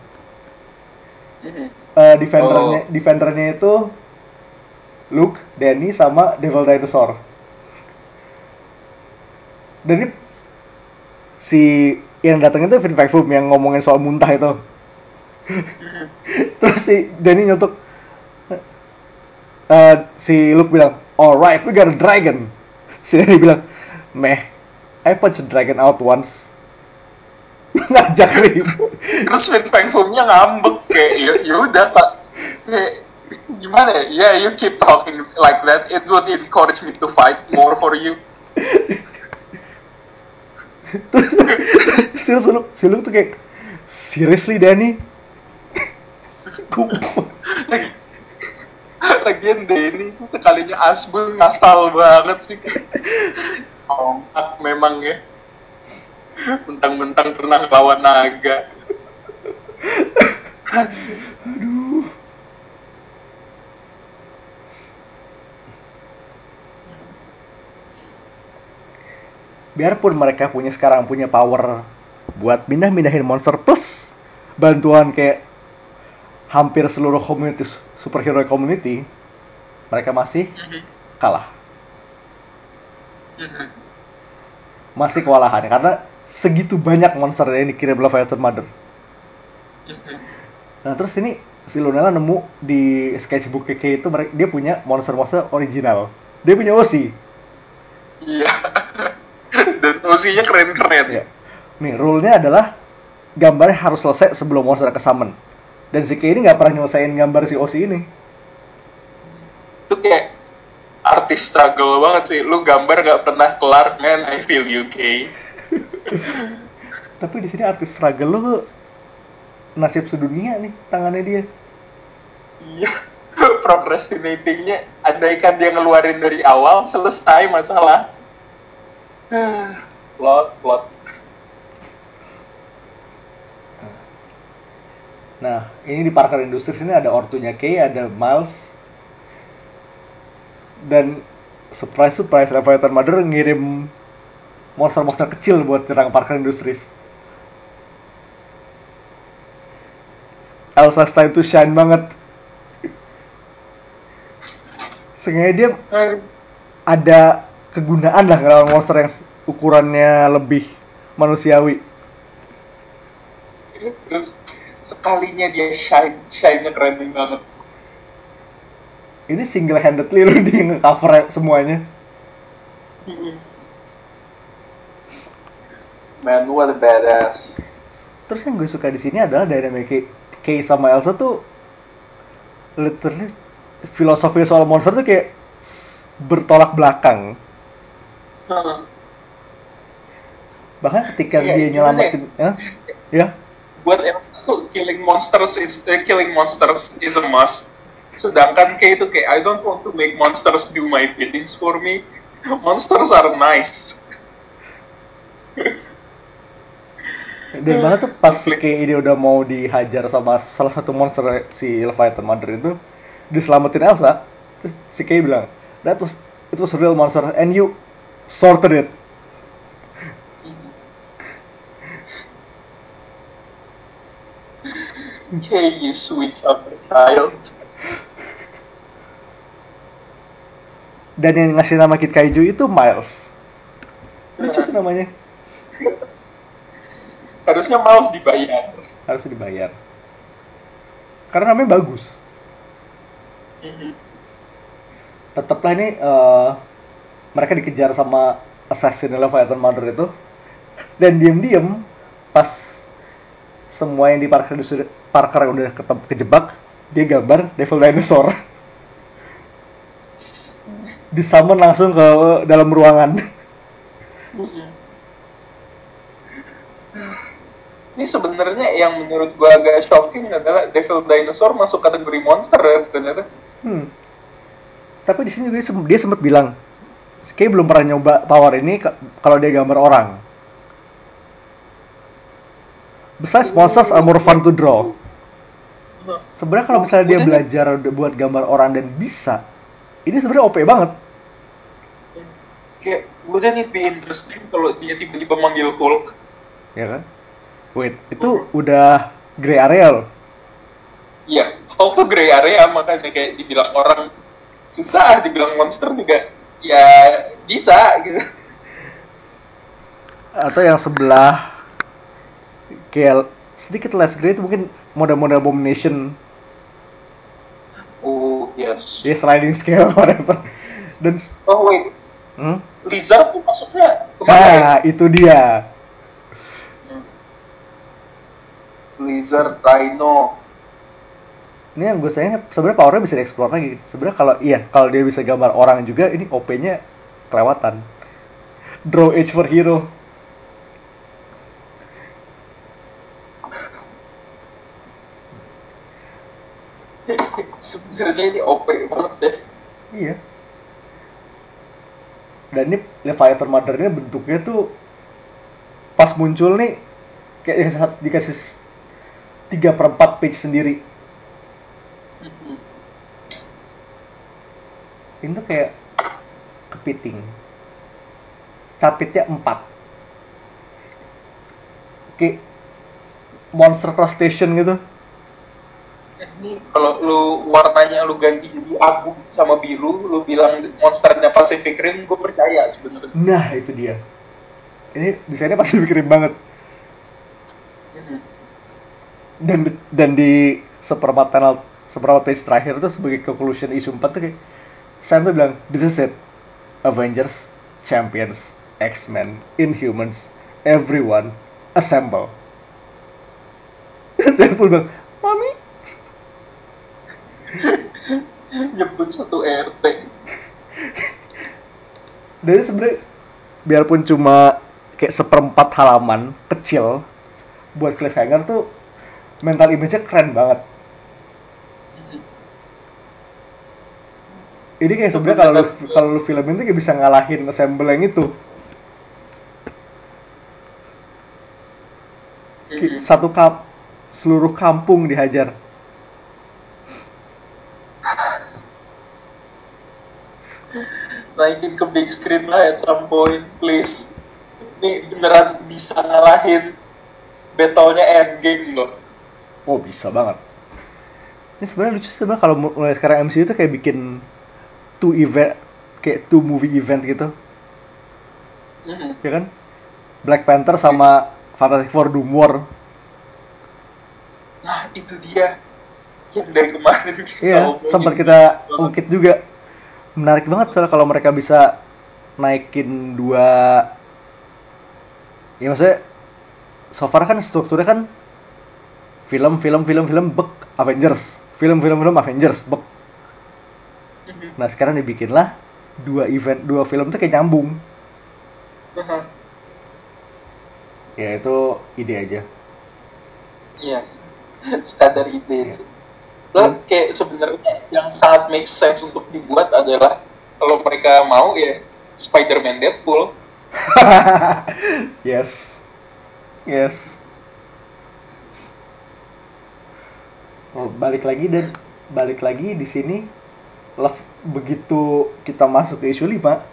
Eh defendernya defendernya itu Luke, Danny sama Devil Dinosaur. Dan ini si yang datang itu Vin Foom yang ngomongin soal muntah itu. Terus si Danny nyotok eh, si Luke bilang, alright, we got a dragon. Si Danny bilang, meh, I punch a dragon out once. Ngajak ribut. Terus Fing Fang Fu-nya ngambek kayak ya ya udah pak kayak gimana ya yeah, you keep talking like that it would encourage me to fight more for you Terus si Luke, si Luke tuh kayak, seriously Danny? Kumpul. Lagian Denny itu sekalinya Asbun ngasal banget sih. Kompak memang ya. Mentang-mentang pernah lawan naga. Aduh. Biarpun mereka punya sekarang punya power buat pindah-pindahin monster plus bantuan kayak hampir seluruh community superhero community, mereka masih kalah. Masih kewalahan karena segitu banyak monster yang dikirim Leviathan Mother. Nah terus ini si Lunella nemu di sketchbook Keke itu mereka dia punya monster-monster original. Dia punya Osi. iya dan osinya keren-keren Ya. Nih rule-nya adalah gambarnya harus selesai sebelum monster ke summon. Dan si Kei ini nggak pernah nyelesain gambar si Osi ini. itu kayak artis struggle banget sih. Lu gambar gak pernah kelar man I feel you Kay Tapi di sini artis struggle lo nasib sedunia nih tangannya dia. iya. Procrastinatingnya andaikan dia ngeluarin dari awal selesai masalah. Plot plot Nah, ini di Parker Industries ini ada ortunya Kay, ada Miles. Dan surprise surprise Leviathan Mother ngirim monster-monster kecil buat nyerang Parker Industries. Elsa's time to shine banget. Sengaja dia ada kegunaan lah ngelawan monster yang ukurannya lebih manusiawi. terus sekalinya dia shine shine-nya keren banget. Ini single handedly loh dia nge-cover semuanya. man what a badass. Terus yang gue suka di sini adalah dynamic Kay, Kay sama Elsa tuh literally filosofi soal monster tuh kayak bertolak belakang. Bahkan ketika Iya, dia gimana nyelamatin, ya, ya, buat Elsa tuh killing monsters is eh, killing monsters is a must. Sedangkan kayak itu kayak I don't want to make monsters do my biddings for me. Monsters are nice. dan mana tuh pas si Kay ini udah mau dihajar sama salah satu monster si Leviathan Mother itu diselamatin Elsa, terus si Kay bilang, that was it was a real monster and you sorted it. Okay, you sweet summer child. Dan yang ngasih nama Kid Kaiju itu Miles. Lucu sih namanya. harusnya Miles dibayar harus dibayar karena namanya bagus Mhm. tetaplah ini eh, mereka dikejar sama assassin Leviathan Mother itu dan diem-diem pas semua yang di Parker Parker udah ketep- kejebak dia gambar Devil Dinosaur disummon langsung ke dalam ruangan. Ini sebenarnya yang menurut gua agak shocking adalah Devil Dinosaur masuk kategori monster ya ternyata. hmm. tapi di sini juga dia, sem- dia sempat bilang kayak belum pernah nyoba power ini kalau dia gambar orang besides monsters are more fun to draw sebenarnya kalau misalnya dia belajar buat gambar orang dan bisa ini sebenarnya OP banget Kayak wouldn't it be interesting kalau dia tiba-tiba manggil Hulk? ya kan wait itu udah gray area loh Iya, Hulk tuh gray area makanya kayak dibilang orang susah, dibilang monster juga ya bisa gitu. atau yang sebelah kayak sedikit less gray itu mungkin mode-mode abomination Oh yes. dia sliding scale whatever dan Oh wait, hmm? Lizard tuh masuknya ke mana ya? nah itu dia Lizard, Rhino. ini yang gue sayang sebenarnya powernya bisa dieksplor lagi sebenarnya kalau iya kalau dia bisa gambar orang juga ini OP-nya kelewatan draw age for hero Sebenarnya ini OP banget deh. Iya. Dan ini Leviathan Mother ini bentuknya tuh pas muncul nih kayak dikasih, dikasih tiga per empat page sendiri. Ini tuh kayak kepiting. Capitnya empat. Kayak monster crustacean gitu. Ini kalau lu warnanya lu ganti jadi abu sama biru, lu bilang monsternya Pacific Rim, gue percaya sebenarnya. Nah itu dia. Ini desainnya pasti bikin banget. dan dan di seperempat panel seperempat page terakhir itu sebagai conclusion isu 4 tuh kayak Sam tuh bilang this is it Avengers Champions X-Men Inhumans everyone assemble saya pun bilang mami Nyebut satu RT. dari sebenarnya biarpun cuma kayak seperempat halaman kecil buat cliffhanger tuh mental image-nya keren banget. Ini kayak sebenarnya kalau lu, kalau lu filmin tuh kayak bisa ngalahin assemble yang itu. Kayak satu kap seluruh kampung dihajar Naikin ke big screen lah at some point, please. Ini beneran bisa ngalahin battle-nya endgame loh. oh bisa banget ini sebenarnya lucu sih sebenarnya kalau mulai sekarang MCU tuh kayak bikin two event kayak two movie event gitu Mhm. ya kan Black Panther sama Fantastic Four Doom War Nah, itu dia yang dari kemarin kita Iya, sempat kita ungkit juga. Menarik banget soalnya kalau mereka bisa naikin dua ya maksudnya so far kan strukturnya kan film film film film bek Avengers. Film film film Avengers bek. Mhm. nah sekarang dibikinlah dua event dua film tuh kayak nyambung. Ya itu ide aja. Iya, sekadar ide sih. Lo kayak sebenarnya yang sangat make sense untuk dibuat adalah kalau mereka mau ya Spider-Man Deadpool. yes yes oh, balik lagi dan balik lagi di sini love begitu kita masuk ke isu 5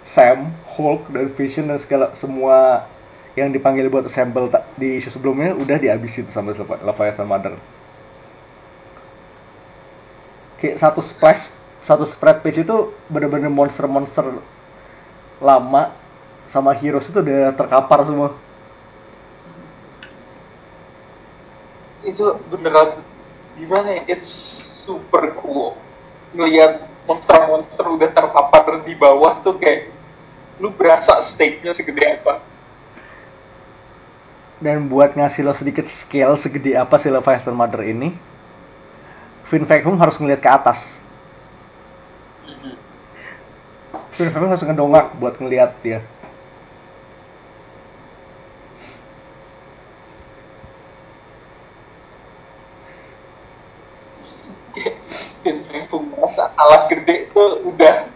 Sam, Hulk dan Vision dan segala semua yang dipanggil buat assemble ta- di isu sebelumnya udah dihabisin sama Levi- Leviathan Mother. Kayak satu splash, satu spread page itu bener-bener monster-monster lama sama heroes itu udah terkapar semua. itu beneran gimana ya? It's super cool. Ngelihat monster-monster udah terpapar di bawah tuh kayak lu berasa stake-nya segede apa. Dan buat ngasih lo sedikit scale segede apa si Leviathan Mother ini Finn Vacuum harus ngeliat ke atas. Finn Vacuum harus ngedongak buat ngeliat dia. Finn Vacuum masa kalah gede tuh udah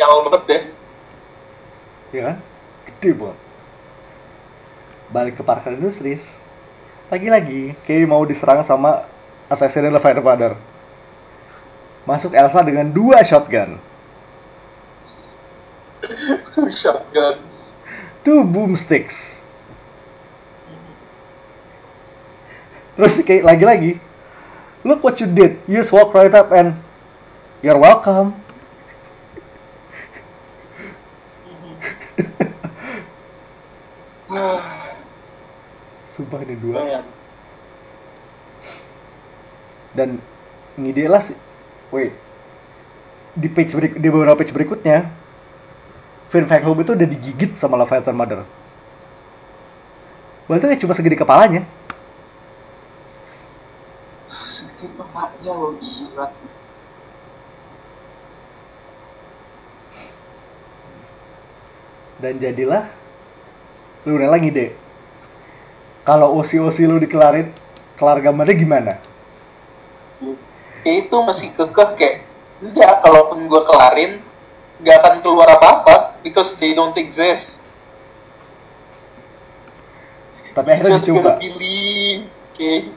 nyal banget ya ya kan? Gede banget. Balik ke Parker Industries lagi-lagi kayak mau diserang sama Assassin Leviathan Mother masuk Elsa dengan dua shotgun. Two shotguns. Two boomsticks. Terus kayak lagi-lagi look what you did. You just walk right up and you're welcome. Sumpah ini dua. Man. Dan ngide lah sih wait. Di page berik- di beberapa page berikutnya Finn Home itu udah digigit sama Leviathan Mother Berarti kayak cuma segede kepalanya. Segede bapaknya lo gila. Dan jadilah lu udah lagi deh kalau osi-osi lu dikelarin kelar gambarnya gimana itu masih kekeh kayak enggak kalaupun gue kelarin nggak akan keluar apa-apa because they don't exist. Tapi akhirnya just dicoba. gonna believe okay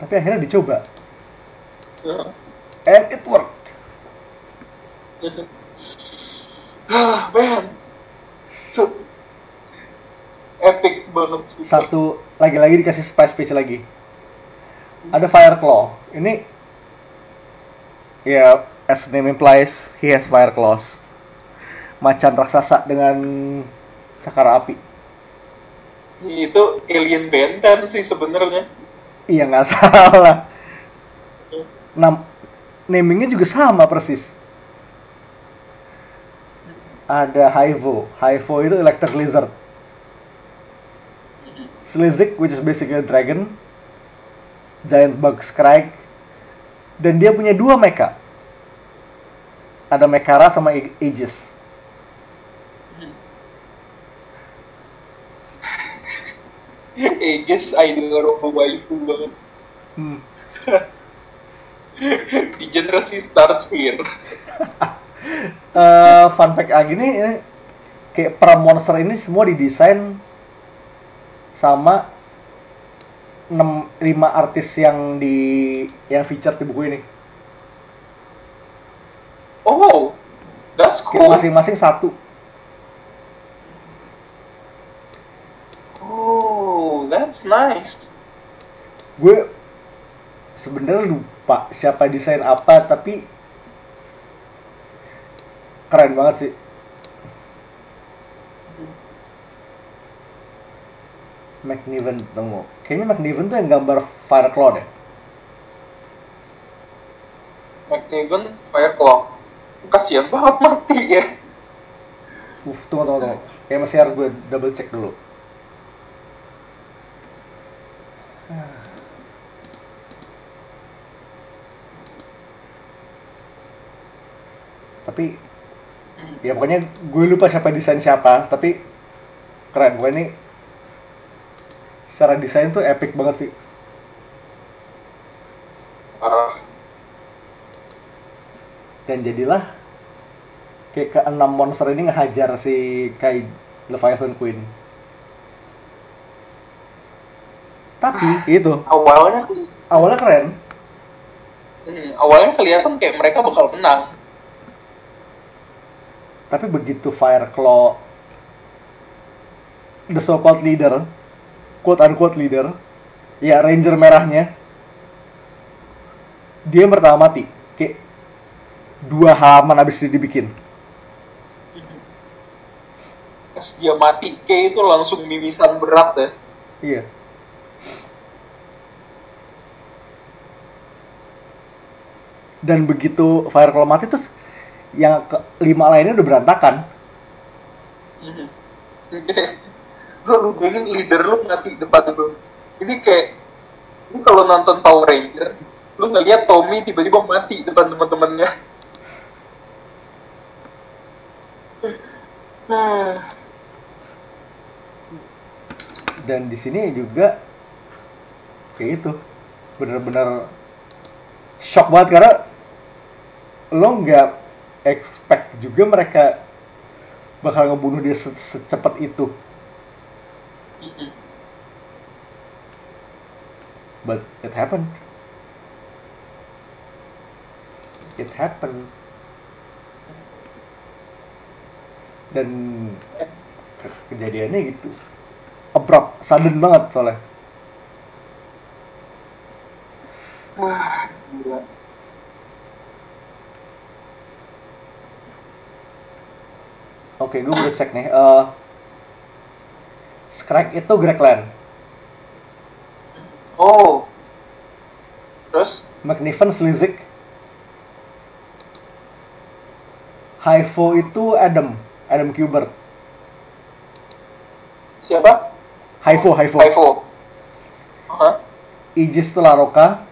tapi akhirnya dicoba. Uh, and it worked. Ah man. Epic banget sumpah. satu lagi-lagi dikasih spice page lagi ada fire claw. Ini ya as name implies he has fire claws. Macan raksasa dengan cakar api. Itu alien benten sih sebenarnya. Iya nggak salah. Nam namingnya juga sama persis. Ada Hivo. Hivo itu electric lizard. Slizik which is basically a dragon Giant Bug Scrag dan dia punya dua mecha. Ada Mekara sama Aegis. Aegis idol waifu banget hmm. degeneracy starts here. Eh, fun fact lagi nih ini kayak per monster ini semua didesain sama 6 5 artis yang di yang featured di buku ini. oh that's cool masing-masing satu. oh that's nice Gue sebenarnya lupa siapa desain apa tapi keren banget sih. McNiven tunggu. Kayaknya McNiven tuh yang gambar Fireclaw deh. McNiven Fireclaw kasihan banget mati ya Uh, tunggu, tunggu, tunggu. Kayak masih harus gue double check dulu. Tapi, ya pokoknya gue lupa siapa desain siapa, tapi keren. Gue ini secara desain tuh epic banget sih. parah Dan jadilah kayak keenam monster ini ngehajar si Kai Leviathan Queen. Tapi itu awalnya awalnya keren, hmm, awalnya kelihatan kayak mereka bakal menang tapi begitu Fireclaw the so-called leader, quote unquote leader. Ya ranger merahnya. Dia yang pertama mati. Kayak dua halaman abis dia dibikin. Pas dia mati kayak itu langsung mimisan berat ya. Iya. Dan begitu Fireclaw mati terus yang ke lima lainnya udah berantakan. Mhm. Mhm. lu bayangin leader lu mati depan lu ini kayak lu kalau nonton Power Ranger lu ngeliat Tommy tiba-tiba mati depan teman-temannya. Nah, dan di sini juga kayak itu bener-bener shock banget karena lo nggak expect juga mereka bakal ngebunuh dia se- secepat itu mhm. but it happened it happened dan ke- kejadiannya gitu abrupt sudden banget soalnya Ah, gila. oke gue udah cek nih eh Scrag itu Gregland Oh. Terus? McNiven Slizik Haivo itu Adam Adam Kubert Siapa? Haivo Haivo Ivo. Hah? Aegis itu Laroka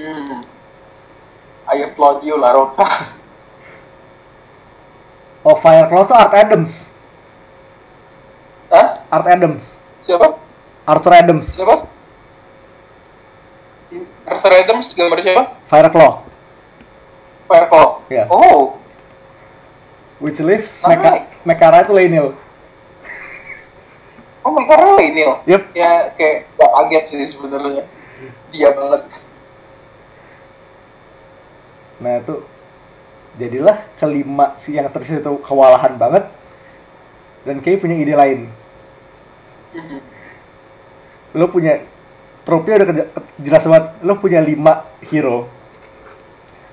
Hmm. I applaud you, Laroka. oh Fireclaw itu Art Adams? Art Adams Siapa? Arthur Adams Siapa? Arthur Adams gambar siapa? Fireclaw Fireclaw. Iya. Oh. which leaves Alright. Mecha Mekara itu Lionel Oh ini loh. Yep. Ya kayak gak kaget sih sebenarnya. Dia banget. nah itu jadilah kelima si yang tersisa itu kewalahan banget dan kayak punya ide lain. lo punya trope udah jelas banget lo punya lima hero.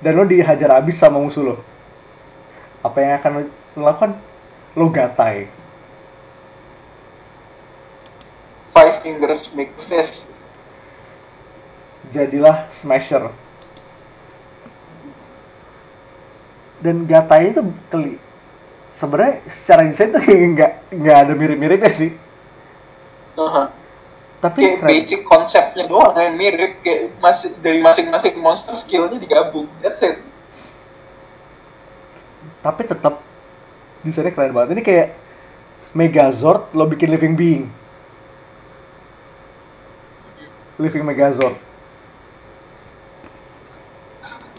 Dan lo dihajar habis sama musuh lo. Apa yang akan lo lakukan? Lo gatai. Five fingers make fist. jadilah smasher. Dan gatai itu keli sebenarnya secara desain tuh nggak nggak ada mirip-miripnya sih Aha. tapi Kayak keren. basic konsepnya doang yang mirip kayak masih dari masing-masing monster skillnya digabung. That's it. tapi tetap desainnya keren banget ini kayak Megazord lo bikin living being living Megazord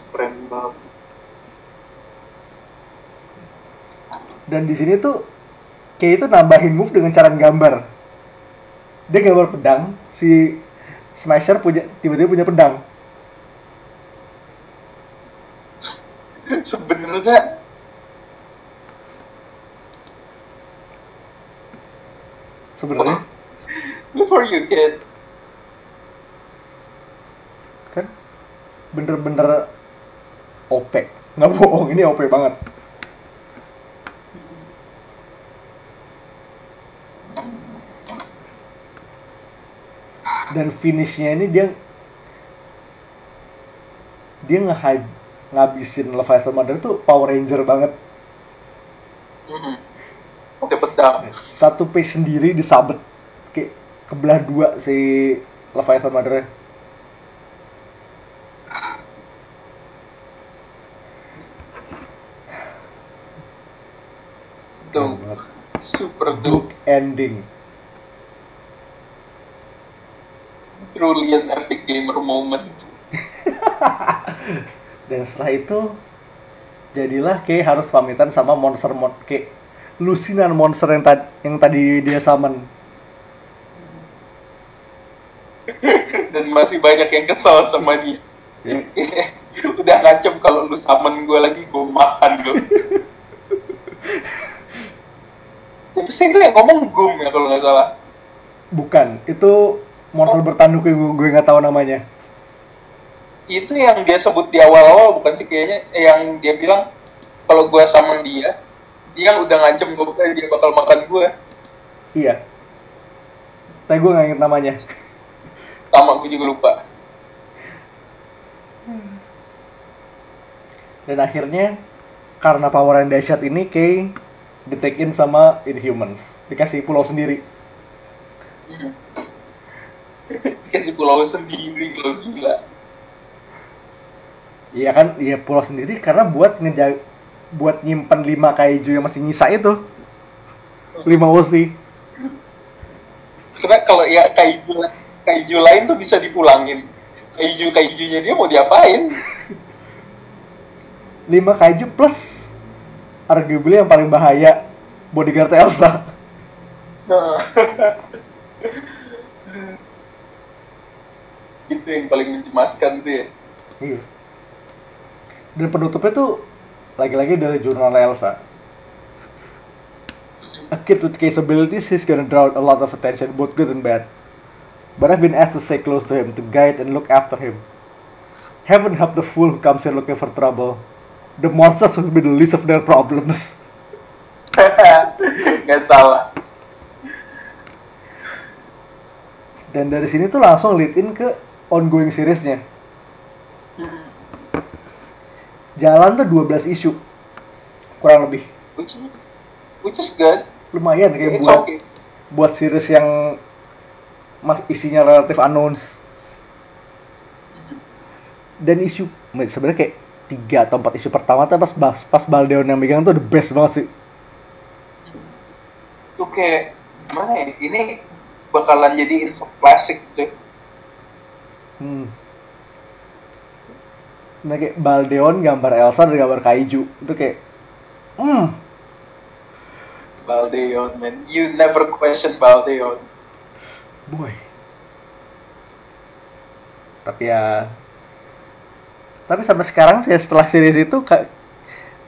Keren banget. dan di sini tuh kayak itu nambahin move dengan cara gambar dia gambar pedang si Smasher punya tiba-tiba punya pedang. Sebenarnya sebenarnya? For you kid. kan? Bener-bener OP nggak bohong ini OP banget dan finishnya ini dia dia nge ngabisin Leviathan Mother tuh Power Ranger banget Mhm. Pakai pedang. satu page sendiri disabet kayak kebelah dua si Leviathan Mother Tuh. Super dope. Duke ending Truly an epic gamer moment. dan setelah itu jadilah kayak harus pamitan sama monster mon kayak lusinan monster yang tadi yang tadi dia summon Dan masih banyak yang kesal sama dia. Ya. Udah ngancem kalau lu summon gue lagi, gue makan lu. Siapa sih itu yang ngomong gum ya kalau nggak salah? bukan itu monster bertanduk yang gue, gue nggak tahu namanya. Itu yang dia sebut di awal-awal bukan sih kayaknya? Eh, yang dia bilang kalau gue summon dia, dia kan udah ngancem gue eh, dia bakal makan gue. iya. Tapi gue nggak inget namanya. Sama gue juga lupa. dan akhirnya karena power yang dahsyat ini Kay ditekin sama Inhumans. Dikasih pulau sendiri. Hmm. Dikasih pulau sendiri lo gila. Iya kan, iya pulau sendiri karena buat ngeja buat nyimpen 5 kaiju yang masih nyisa itu. 5 osi. Karena kalau ya kaiju kaiju lain tuh bisa dipulangin. Kaiju kaijunya dia mau diapain? 5 kaiju plus arguably yang paling bahaya bodyguard Elsa. Nah. itu yang paling mencemaskan sih. ya. Iya. Dan penutupnya tuh lagi-lagi dari jurnal Elsa. A kid with case abilities, he's gonna draw a lot of attention, both good and bad. But I've been asked to stay close to him, to guide and look after him. Heaven help the fool who comes here looking for trouble. The monsters will be the least of their problems. Gak salah. Dan dari sini tuh langsung lead in ke ongoing seriesnya. Hmm. Jalan tuh 12 isu. Kurang lebih. Which, which is good. Lumayan kayak It's buat okay. buat series yang mas isinya relatif unknowns. Dan isu sebenarnya kayak tiga atau empat isu pertama tuh pas pas, pas Baldeon yang megang tuh the best banget sih. Itu kayak gimana ya? Ini bakalan jadi insert classic cuy. Hmm. Nah kayak Baldeon gambar Elsa dan gambar Kaiju itu kayak hmm Baldeon man, you never question Baldeon. boy. Tapi ya tapi sampai sekarang sih setelah series itu ka-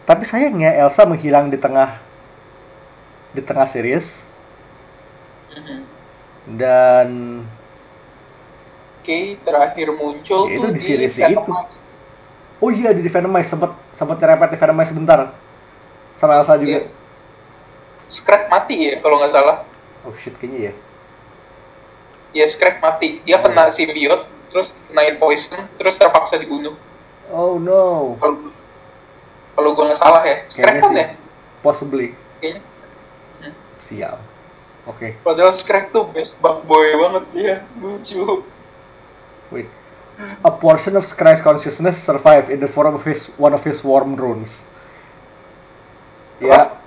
tapi sayangnya Elsa menghilang di tengah di tengah series Mhm. dan Oke, terakhir muncul Ya, itu tuh di series Venom itu. Oh iya di Venomize sempet sempet nyerempet di Venomize sebentar sama Elsa juga Iya. Scrap mati ya kalau nggak salah. oh shit kayaknya ya Ya Scrap mati. Dia kena symbiote, terus kenain poison, terus terpaksa dibunuh. oh no Kalau kalau gua nggak salah ya. Scrap Kayaknya kan sih. ya? possibly Kayaknya. sial oke Padahal Scrap tuh best bug boy banget dia. Lucu. Wait. A portion of Skrye's consciousness survived in the form of his one of his worm drones. Ya.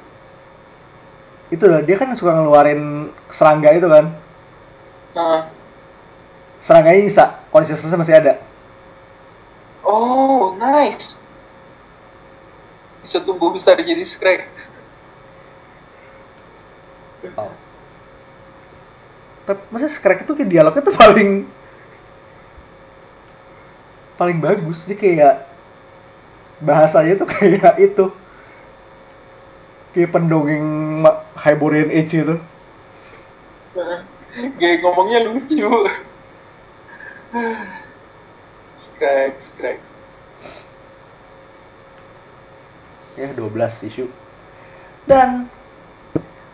Itu lah, dia kan suka ngeluarin serangga itu kan. Nah, Serangganya bisa, consciousness masih ada. oh nice. Bisa tumbuh besar jadi Scrap. Oh. Tapi masa Skrek itu kayak dialognya tuh paling paling bagus. Dia kayak bahasanya tuh kayak itu. Kayak pendongeng Hyborian Age gitu. Kayak ngomongnya lucu. Scrap, Scrap. ya 12 isu dan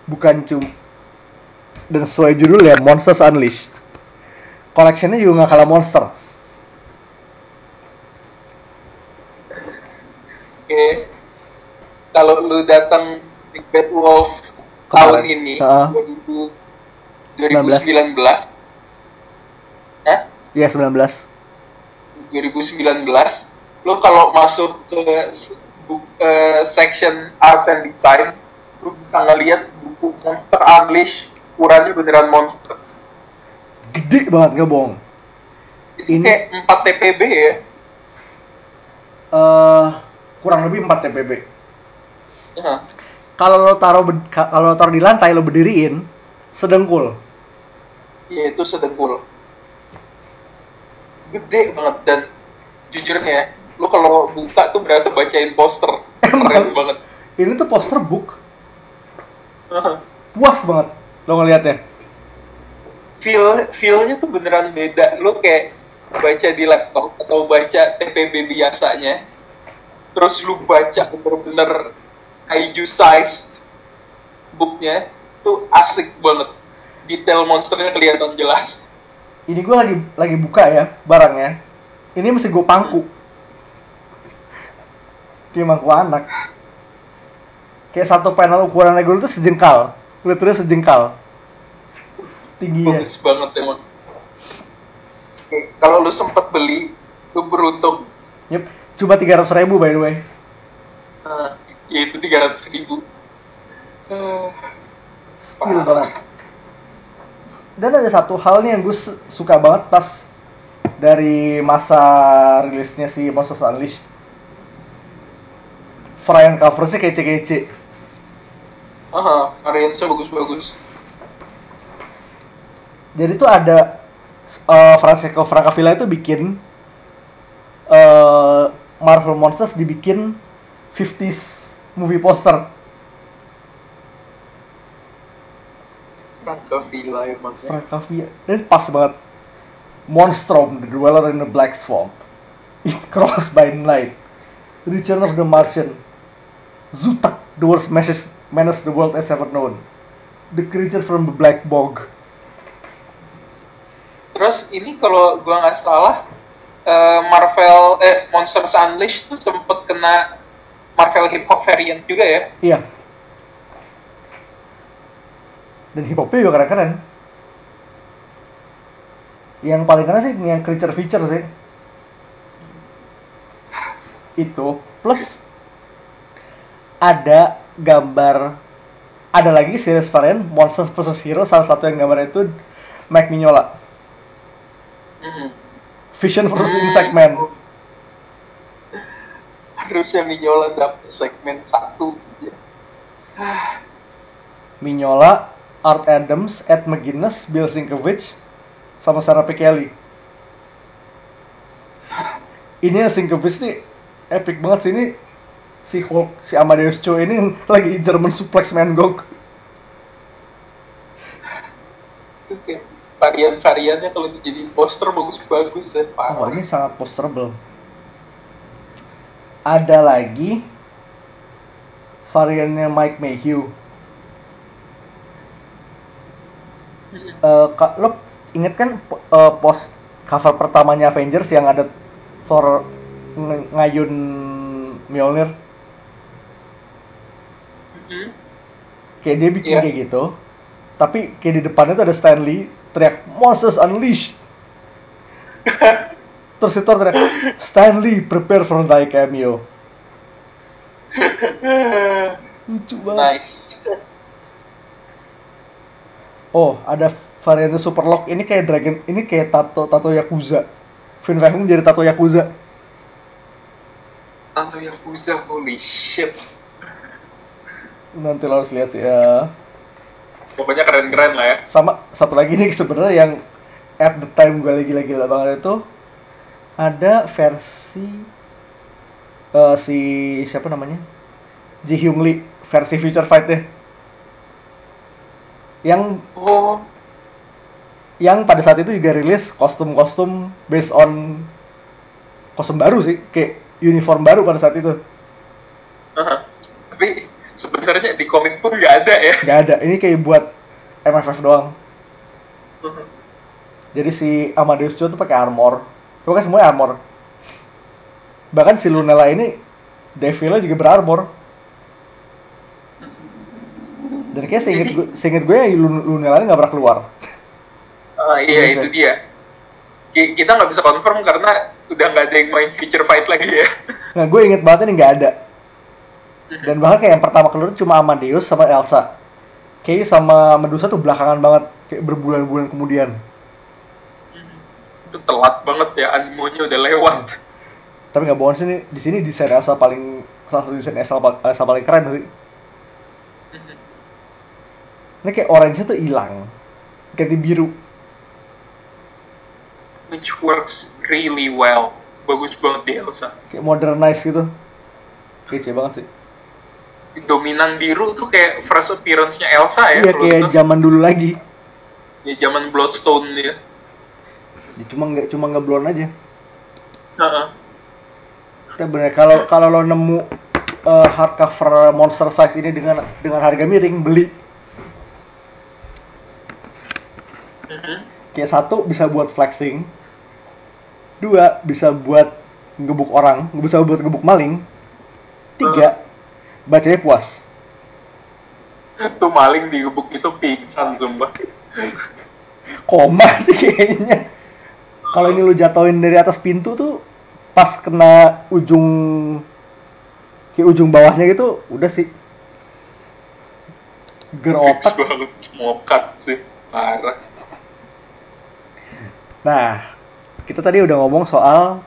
bukan cuma dan sesuai judul ya Monsters Unleashed collectionnya juga nggak kalah monster Oke. Kalau lu datang di Bad Wolf Kemarin. tahun ini. 2000 2019. Hah? ya 19 2019. Lu kalau masuk ke eh, section arts and design, lu bisa ngeliat buku Monster Unleashed ukurannya beneran monster. gede banget nggak bohong Itu Ini- kayak 4 TPB ya. Eh kurang lebih 4 TPB Hah. kalau lo taruh kalau lo taruh di lantai lo berdiriin sedengkul Ya itu sedengkul. Gede banget dan jujurnya lu kalau buka tuh berasa bacain poster. Keren banget. ini tuh poster book puas banget lo ngeliatnya feel feelnya tuh beneran beda. Lu kayak baca di laptop atau baca TPB biasanya. Terus lu baca bener-bener kaiju size booknya tuh asik banget. Detail monsternya kelihatan jelas. ini gue lagi lagi buka ya barangnya. Ini mesti gue pangku. Kayak mangku anak. Kayak satu panel ukuran Lego itu sejengkal. Literally sejengkal. Tingginya bagus banget emang. Kalau lu sempet beli lu beruntung. Yep. cuma tiga ratus ribu by the way. Nah, yaitu tiga ratus ribu. Eh, skill banget. Dan ada satu hal nih yang gue su- suka banget pas dari masa rilisnya si Monsters Unleashed. Variant coversnya kece-kece. Aha, variannya bagus-bagus. Jadi tuh ada uh, Francesco Francavilla itu bikin eh, Marvel Monsters dibikin 50s movie poster. Franco Villa emang ya. Francavilla dan pas banget. Monstrom, the dweller in the black swamp. It crossed by night. Return of the Martian. Zutak, the worst menace, menace the world has ever known. The creature from the black bog. Terus ini kalau gua nggak salah eh, Marvel eh Monsters Unleashed tuh sempet kena Marvel Hip Hop variant juga ya. Iya. Dan hip hopnya juga keren-keren. Yang paling keren sih yang creature feature sih. Itu Plus Ada gambar Ada lagi series varian Monsters vs. Hero Salah satu yang gambar itu Mike Mignola. Mhm. Vision versus Insect Man Harusnya Mignola dapet segmen satu. Ya. Mignola Art Adams Ed McGuinness Bill Sienkiewicz sama Sarah P. Kelly ini yang Sienkiewicz nih epic banget sih ini si Hulk si Amadeus Cho ini lagi German suplex Man Gog kayak varian-variannya kalau jadi poster bagus-bagus ya. oh Parah. ini sangat posterable ada lagi variannya Mike Mayhew Eh, ka- lo inget kan po- eh, pos cover pertamanya Avengers yang ada Thor ng- ngayun Mjolnir Mhm. kayak dia bikin Iya. kayak gitu tapi kayak di depannya tuh ada Stanley teriak Monsters Unleashed terus itu teriak Stanley prepare for thy cameo. Lucu banget. Nice. oh ada variannya Superlock. Ini kayak dragon ini kayak tato tato Yakuza. Vin Rahmen jadi tato Yakuza. Atau Yakuza, holy shit. nanti lo harus lihat ya. Pokoknya keren-keren lah ya. sama satu lagi nih sebenarnya yang at the time gue lagi lagi banget itu ada versi eh, si siapa namanya? Ji Hyung Lee versi Future Fight nya yang Oh, yang pada saat itu juga rilis kostum-kostum based on kostum baru sih kayak uniform baru pada saat itu. Aha. tapi sebenarnya di komik pun nggak ada ya. nggak ada. Ini kayak buat MFF doang. Jadi si Amadeus Cho tuh pakai armor pokoknya semuanya armor. Bahkan si Lunella ini Devil juga berarmor. Dan kayak seinget Jadi- gue, seinget gue ya Lun- Lunella ini nggak pernah keluar. Ah, iya itu dia. Ki- Kita nggak bisa confirm karena udah nggak ada yang main feature fight lagi ya. nah gue inget banget ini nggak ada. Dan bahkan kayak yang pertama keluar cuma Amadeus sama Elsa. Kayak sama Medusa tuh belakangan banget kayak berbulan-bulan kemudian itu telat banget ya animonya udah lewat. tapi nggak bohong sih di sini desain Elsa paling salah satu desain Elsa, Elsa paling keren sih ini kayak orange tuh hilang ganti biru Which works really well. Bagus banget di Elsa. kayak modernize gitu kece banget sih Dominan biru tuh kayak first appearance-nya Elsa ya. iya kayak zaman dulu lagi Ya zaman Bloodstone dia. Ya, cuma nggak cuma ngeblon aja. Heeh. kita bener kalau kalau lo nemu eh, hardcover monster size ini dengan dengan harga miring beli. Mhm. kayak satu bisa buat flexing. Dua bisa buat ngebuk orang bisa buat ngebuk maling. Tiga bacanya puas. Tuh maling digebuk itu pingsan sumpah. koma sih kayaknya kalau ini lu jatuhin dari atas pintu tuh pas kena ujung kayak ujung bawahnya gitu udah sih ger Fix otak banget mokat sih. Parah. nah kita tadi udah ngomong soal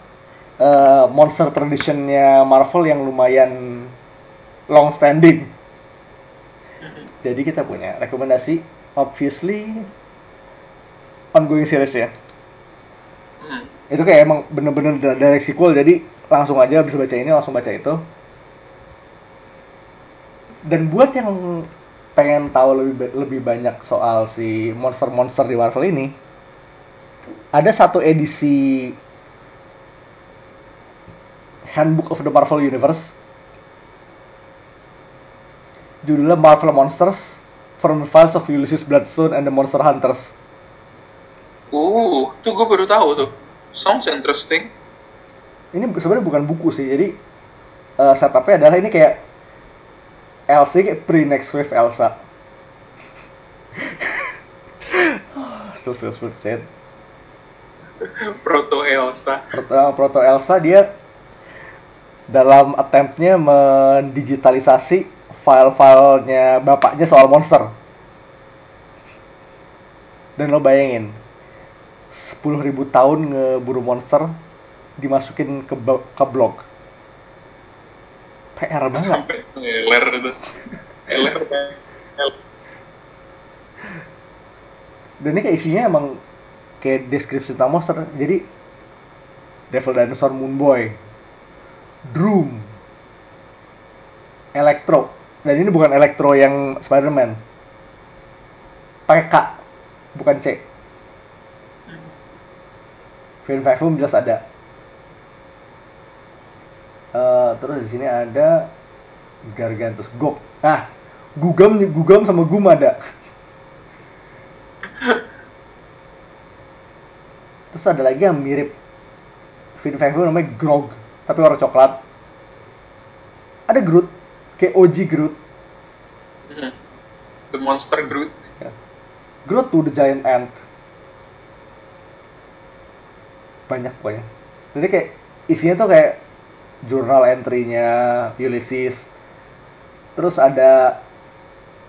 eh, monster traditionnya Marvel yang lumayan long standing jadi kita punya rekomendasi obviously ongoing series ya Hmm. itu kayak emang bener-bener direct sequel jadi langsung aja bisa baca ini langsung baca itu dan buat yang pengen tahu lebih lebih banyak soal si monster-monster di Marvel ini ada satu edisi Handbook of the Marvel Universe judulnya Marvel Monsters from the Files of Ulysses Bloodstone and the Monster Hunters Uh, tuh gue baru tahu tuh. Sounds interesting. ini sebenarnya bukan buku sih jadi eh, setupnya adalah ini kayak Elsa kayak pre next wave Elsa still feels weird. Proto Elsa. Proto, Proto Elsa dia dalam attemptnya mendigitalisasi file-filenya bapaknya soal monster dan lo bayangin 10.000 tahun ngeburu monster dimasukin ke, ke blog. PR banget. Sampai itu. Banget. dan ini kayak isinya emang kayak deskripsi tentang monster. Jadi Devil Dinosaur Moon Boy Droom Electro. Dan ini bukan Electro yang Spider-Man. Pakai K bukan C Fin Fifum jelas ada Eh, terus di sini ada Gargantus Gok nah Gugam Gugam sama Gum ada Terus ada lagi yang mirip Fin Fifum namanya Grog, tapi warna coklat. Ada Groot, kayak OG Groot. Hmm. The Monster Groot. Ya. Groot tuh the giant ant. Banyak banyak. Jadi kayak isinya tuh kayak jurnal entry-nya Ulysses. Terus ada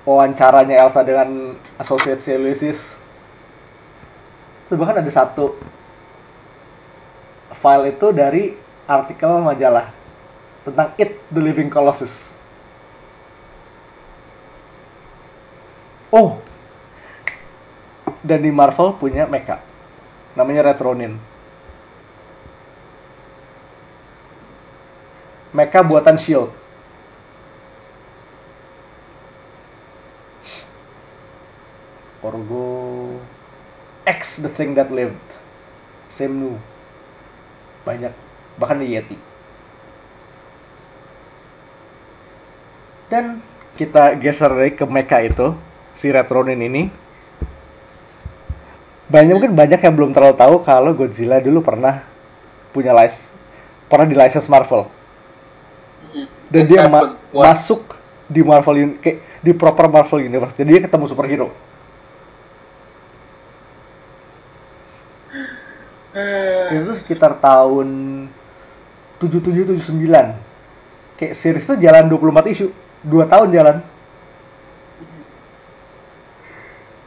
wawancaranya Elsa dengan associate Ulysses. Terus bahkan ada satu file itu dari artikel majalah tentang It the Living Colossus. Oh, dan di Marvel punya mecha, namanya Retronin. Mecha buatan Shield. Orgo X the thing that lived. Semnu. Banyak. Bahkan di Yeti. Dan kita geser lagi ke mecha itu, si Retronin ini. Banyak mungkin banyak yang belum terlalu tahu kalau Godzilla dulu pernah punya license pernah di license Marvel. Dan dia ma- masuk di Marvel Un- kayak di proper Marvel Universe. Jadi dia ketemu superhero. Eh, itu sekitar tahun 77-79 kayak series itu jalan 24 isu. 2 tahun jalan.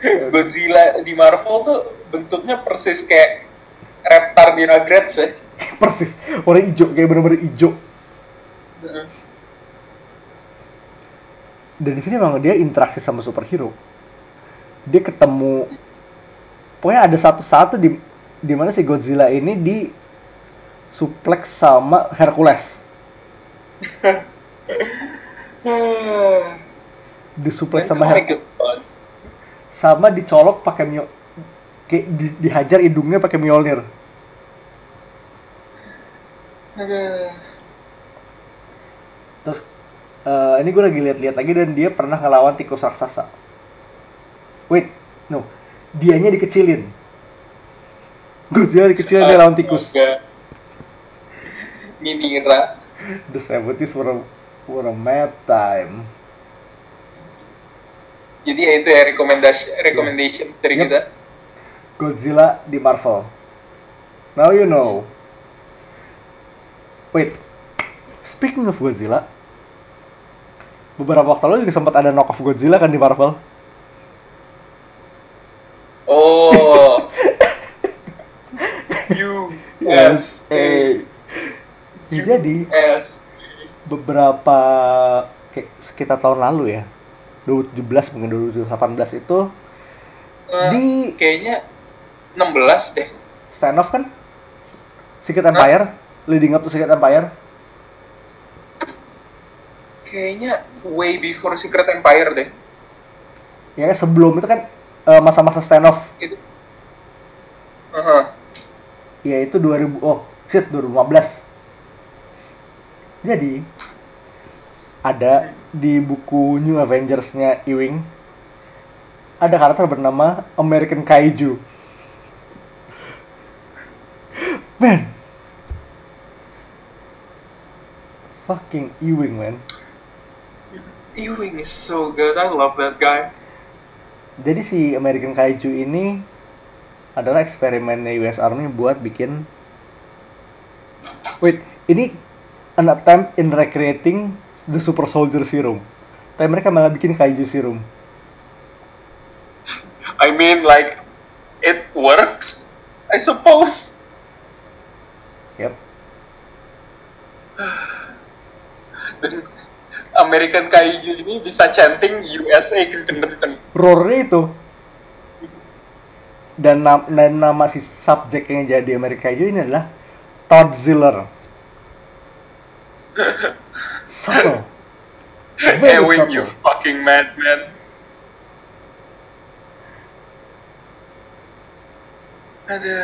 Godzilla di Marvel tuh bentuknya persis kayak Reptar di Rugrats ya. persis. Warna hijau kayak bener-bener hijau. Dan di sini memang dia interaksi sama superhero. Dia ketemu pokoknya ada satu satu di di mana si Godzilla ini di suplex sama Hercules. Di suplex sama Hercules sama dicolok pakai mio kayak di- dihajar hidungnya pakai Mjolnir. Terus eh, ini gue lagi lihat-lihat lagi dan dia pernah ngelawan tikus raksasa wait no dianya dikecilin Godzilla dikecilin dia lawan tikus Minira. the 70s were What a mad time. Jadi ya itu ya rekomendasi recommendation dari Yep. kita. Godzilla di Marvel. Now you know. Wait. Speaking of Godzilla, beberapa waktu lalu juga sempat ada knock off Godzilla kan di Marvel. Oh. USA. Ya, jadi US. beberapa kayak sekitar tahun lalu ya, 2017 mungkin 2018 itu Eh, Di- kayaknya 16 deh. standoff kan Secret Empire, leading up to Secret Empire. Kayaknya way before Secret Empire deh. Ya sebelum itu kan eh, masa-masa standoff Itu. Aha. ya itu 2000 oh shit 2015 jadi ada di buku New Avengers-nya Ewing ada karakter bernama American Kaiju man fucking Ewing man Ewing is so good. I love that guy. jadi si American Kaiju ini adalah eksperimennya US Army buat bikin wait ini an attempt in recreating the super soldier serum tapi mereka malah bikin kaiju serum I mean like it works. I suppose. yep Dan American Kaiju ini bisa chanting USA kenceng-kenceng. roarnya itu dan, nam- dan nama si subjek yang jadi American Kaiju ini adalah Todd Ziller subtle very Ewing, subtle you fucking madman. Ada.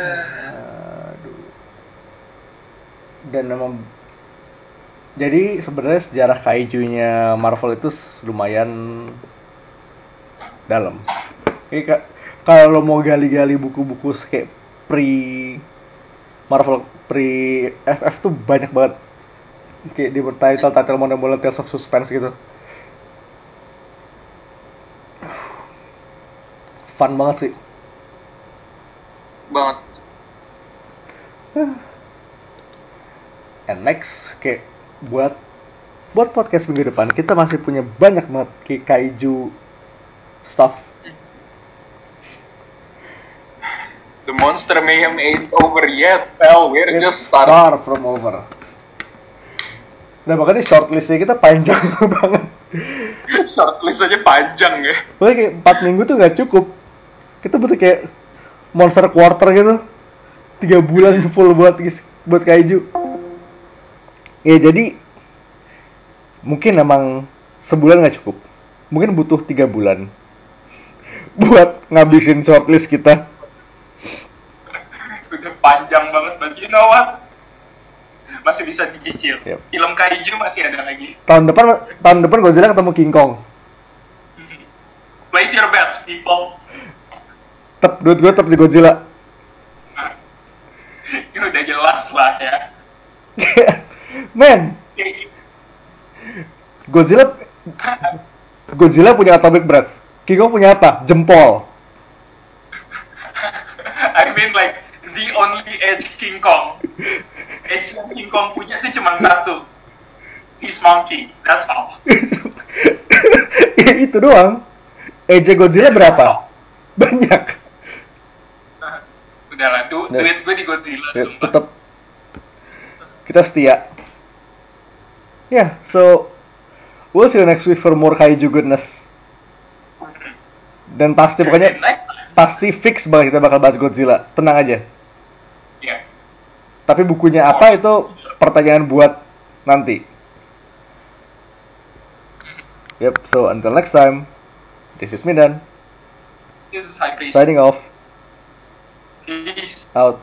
Aduh. Dan memang jadi sebenarnya sejarah kaijunya Marvel itu lumayan dalam. Kayak ka- kalau lo mau gali-gali buku-buku kayak pre Marvel pre FF tuh banyak banget kayak di title title model-model Tales of Suspense gitu. Fun banget sih. Banget. And next, kayak buat buat podcast minggu depan kita masih punya banyak banget kaiju stuff. The monster mayhem ain't over yet, pal. We're It's just starting. far from over. Nah makanya shortlistnya kita panjang banget. Shortlist aja panjang ya. Pokoknya kayak 4 minggu tuh nggak cukup. Kita butuh kayak monster quarter gitu. Tiga bulan full buat buat kaiju. Ya jadi mungkin emang sebulan nggak cukup. Mungkin butuh tiga bulan buat ngabisin shortlist kita. Udah panjang banget, but you know what? Masih bisa dicicil. Yep. Film kaiju masih ada lagi. Tahun depan tahun depan Godzilla ketemu King Kong. Place your bets, people. Tep duit gue tetap di Godzilla. Ini udah jelas lah ya. Men, Godzilla Godzilla punya atomic breath. King Kong punya apa? Jempol. I mean like the only edge King Kong. Edge yang King Kong punya itu cuma satu. His monkey. That's all. ya itu doang. EJ Godzilla berapa? Banyak. Udah lah, du duit gue di Godzilla. Ya, tetap kita setia. Ya, so we'll see you next week for more kaiju goodness. Dan pasti pokoknya pasti fix banget kita bakal bahas Godzilla. Tenang aja. Ya. Tapi bukunya apa itu pertanyaan buat nanti. Yep, so until next time, this is Midan, This is High Priest. signing off, Peace. out.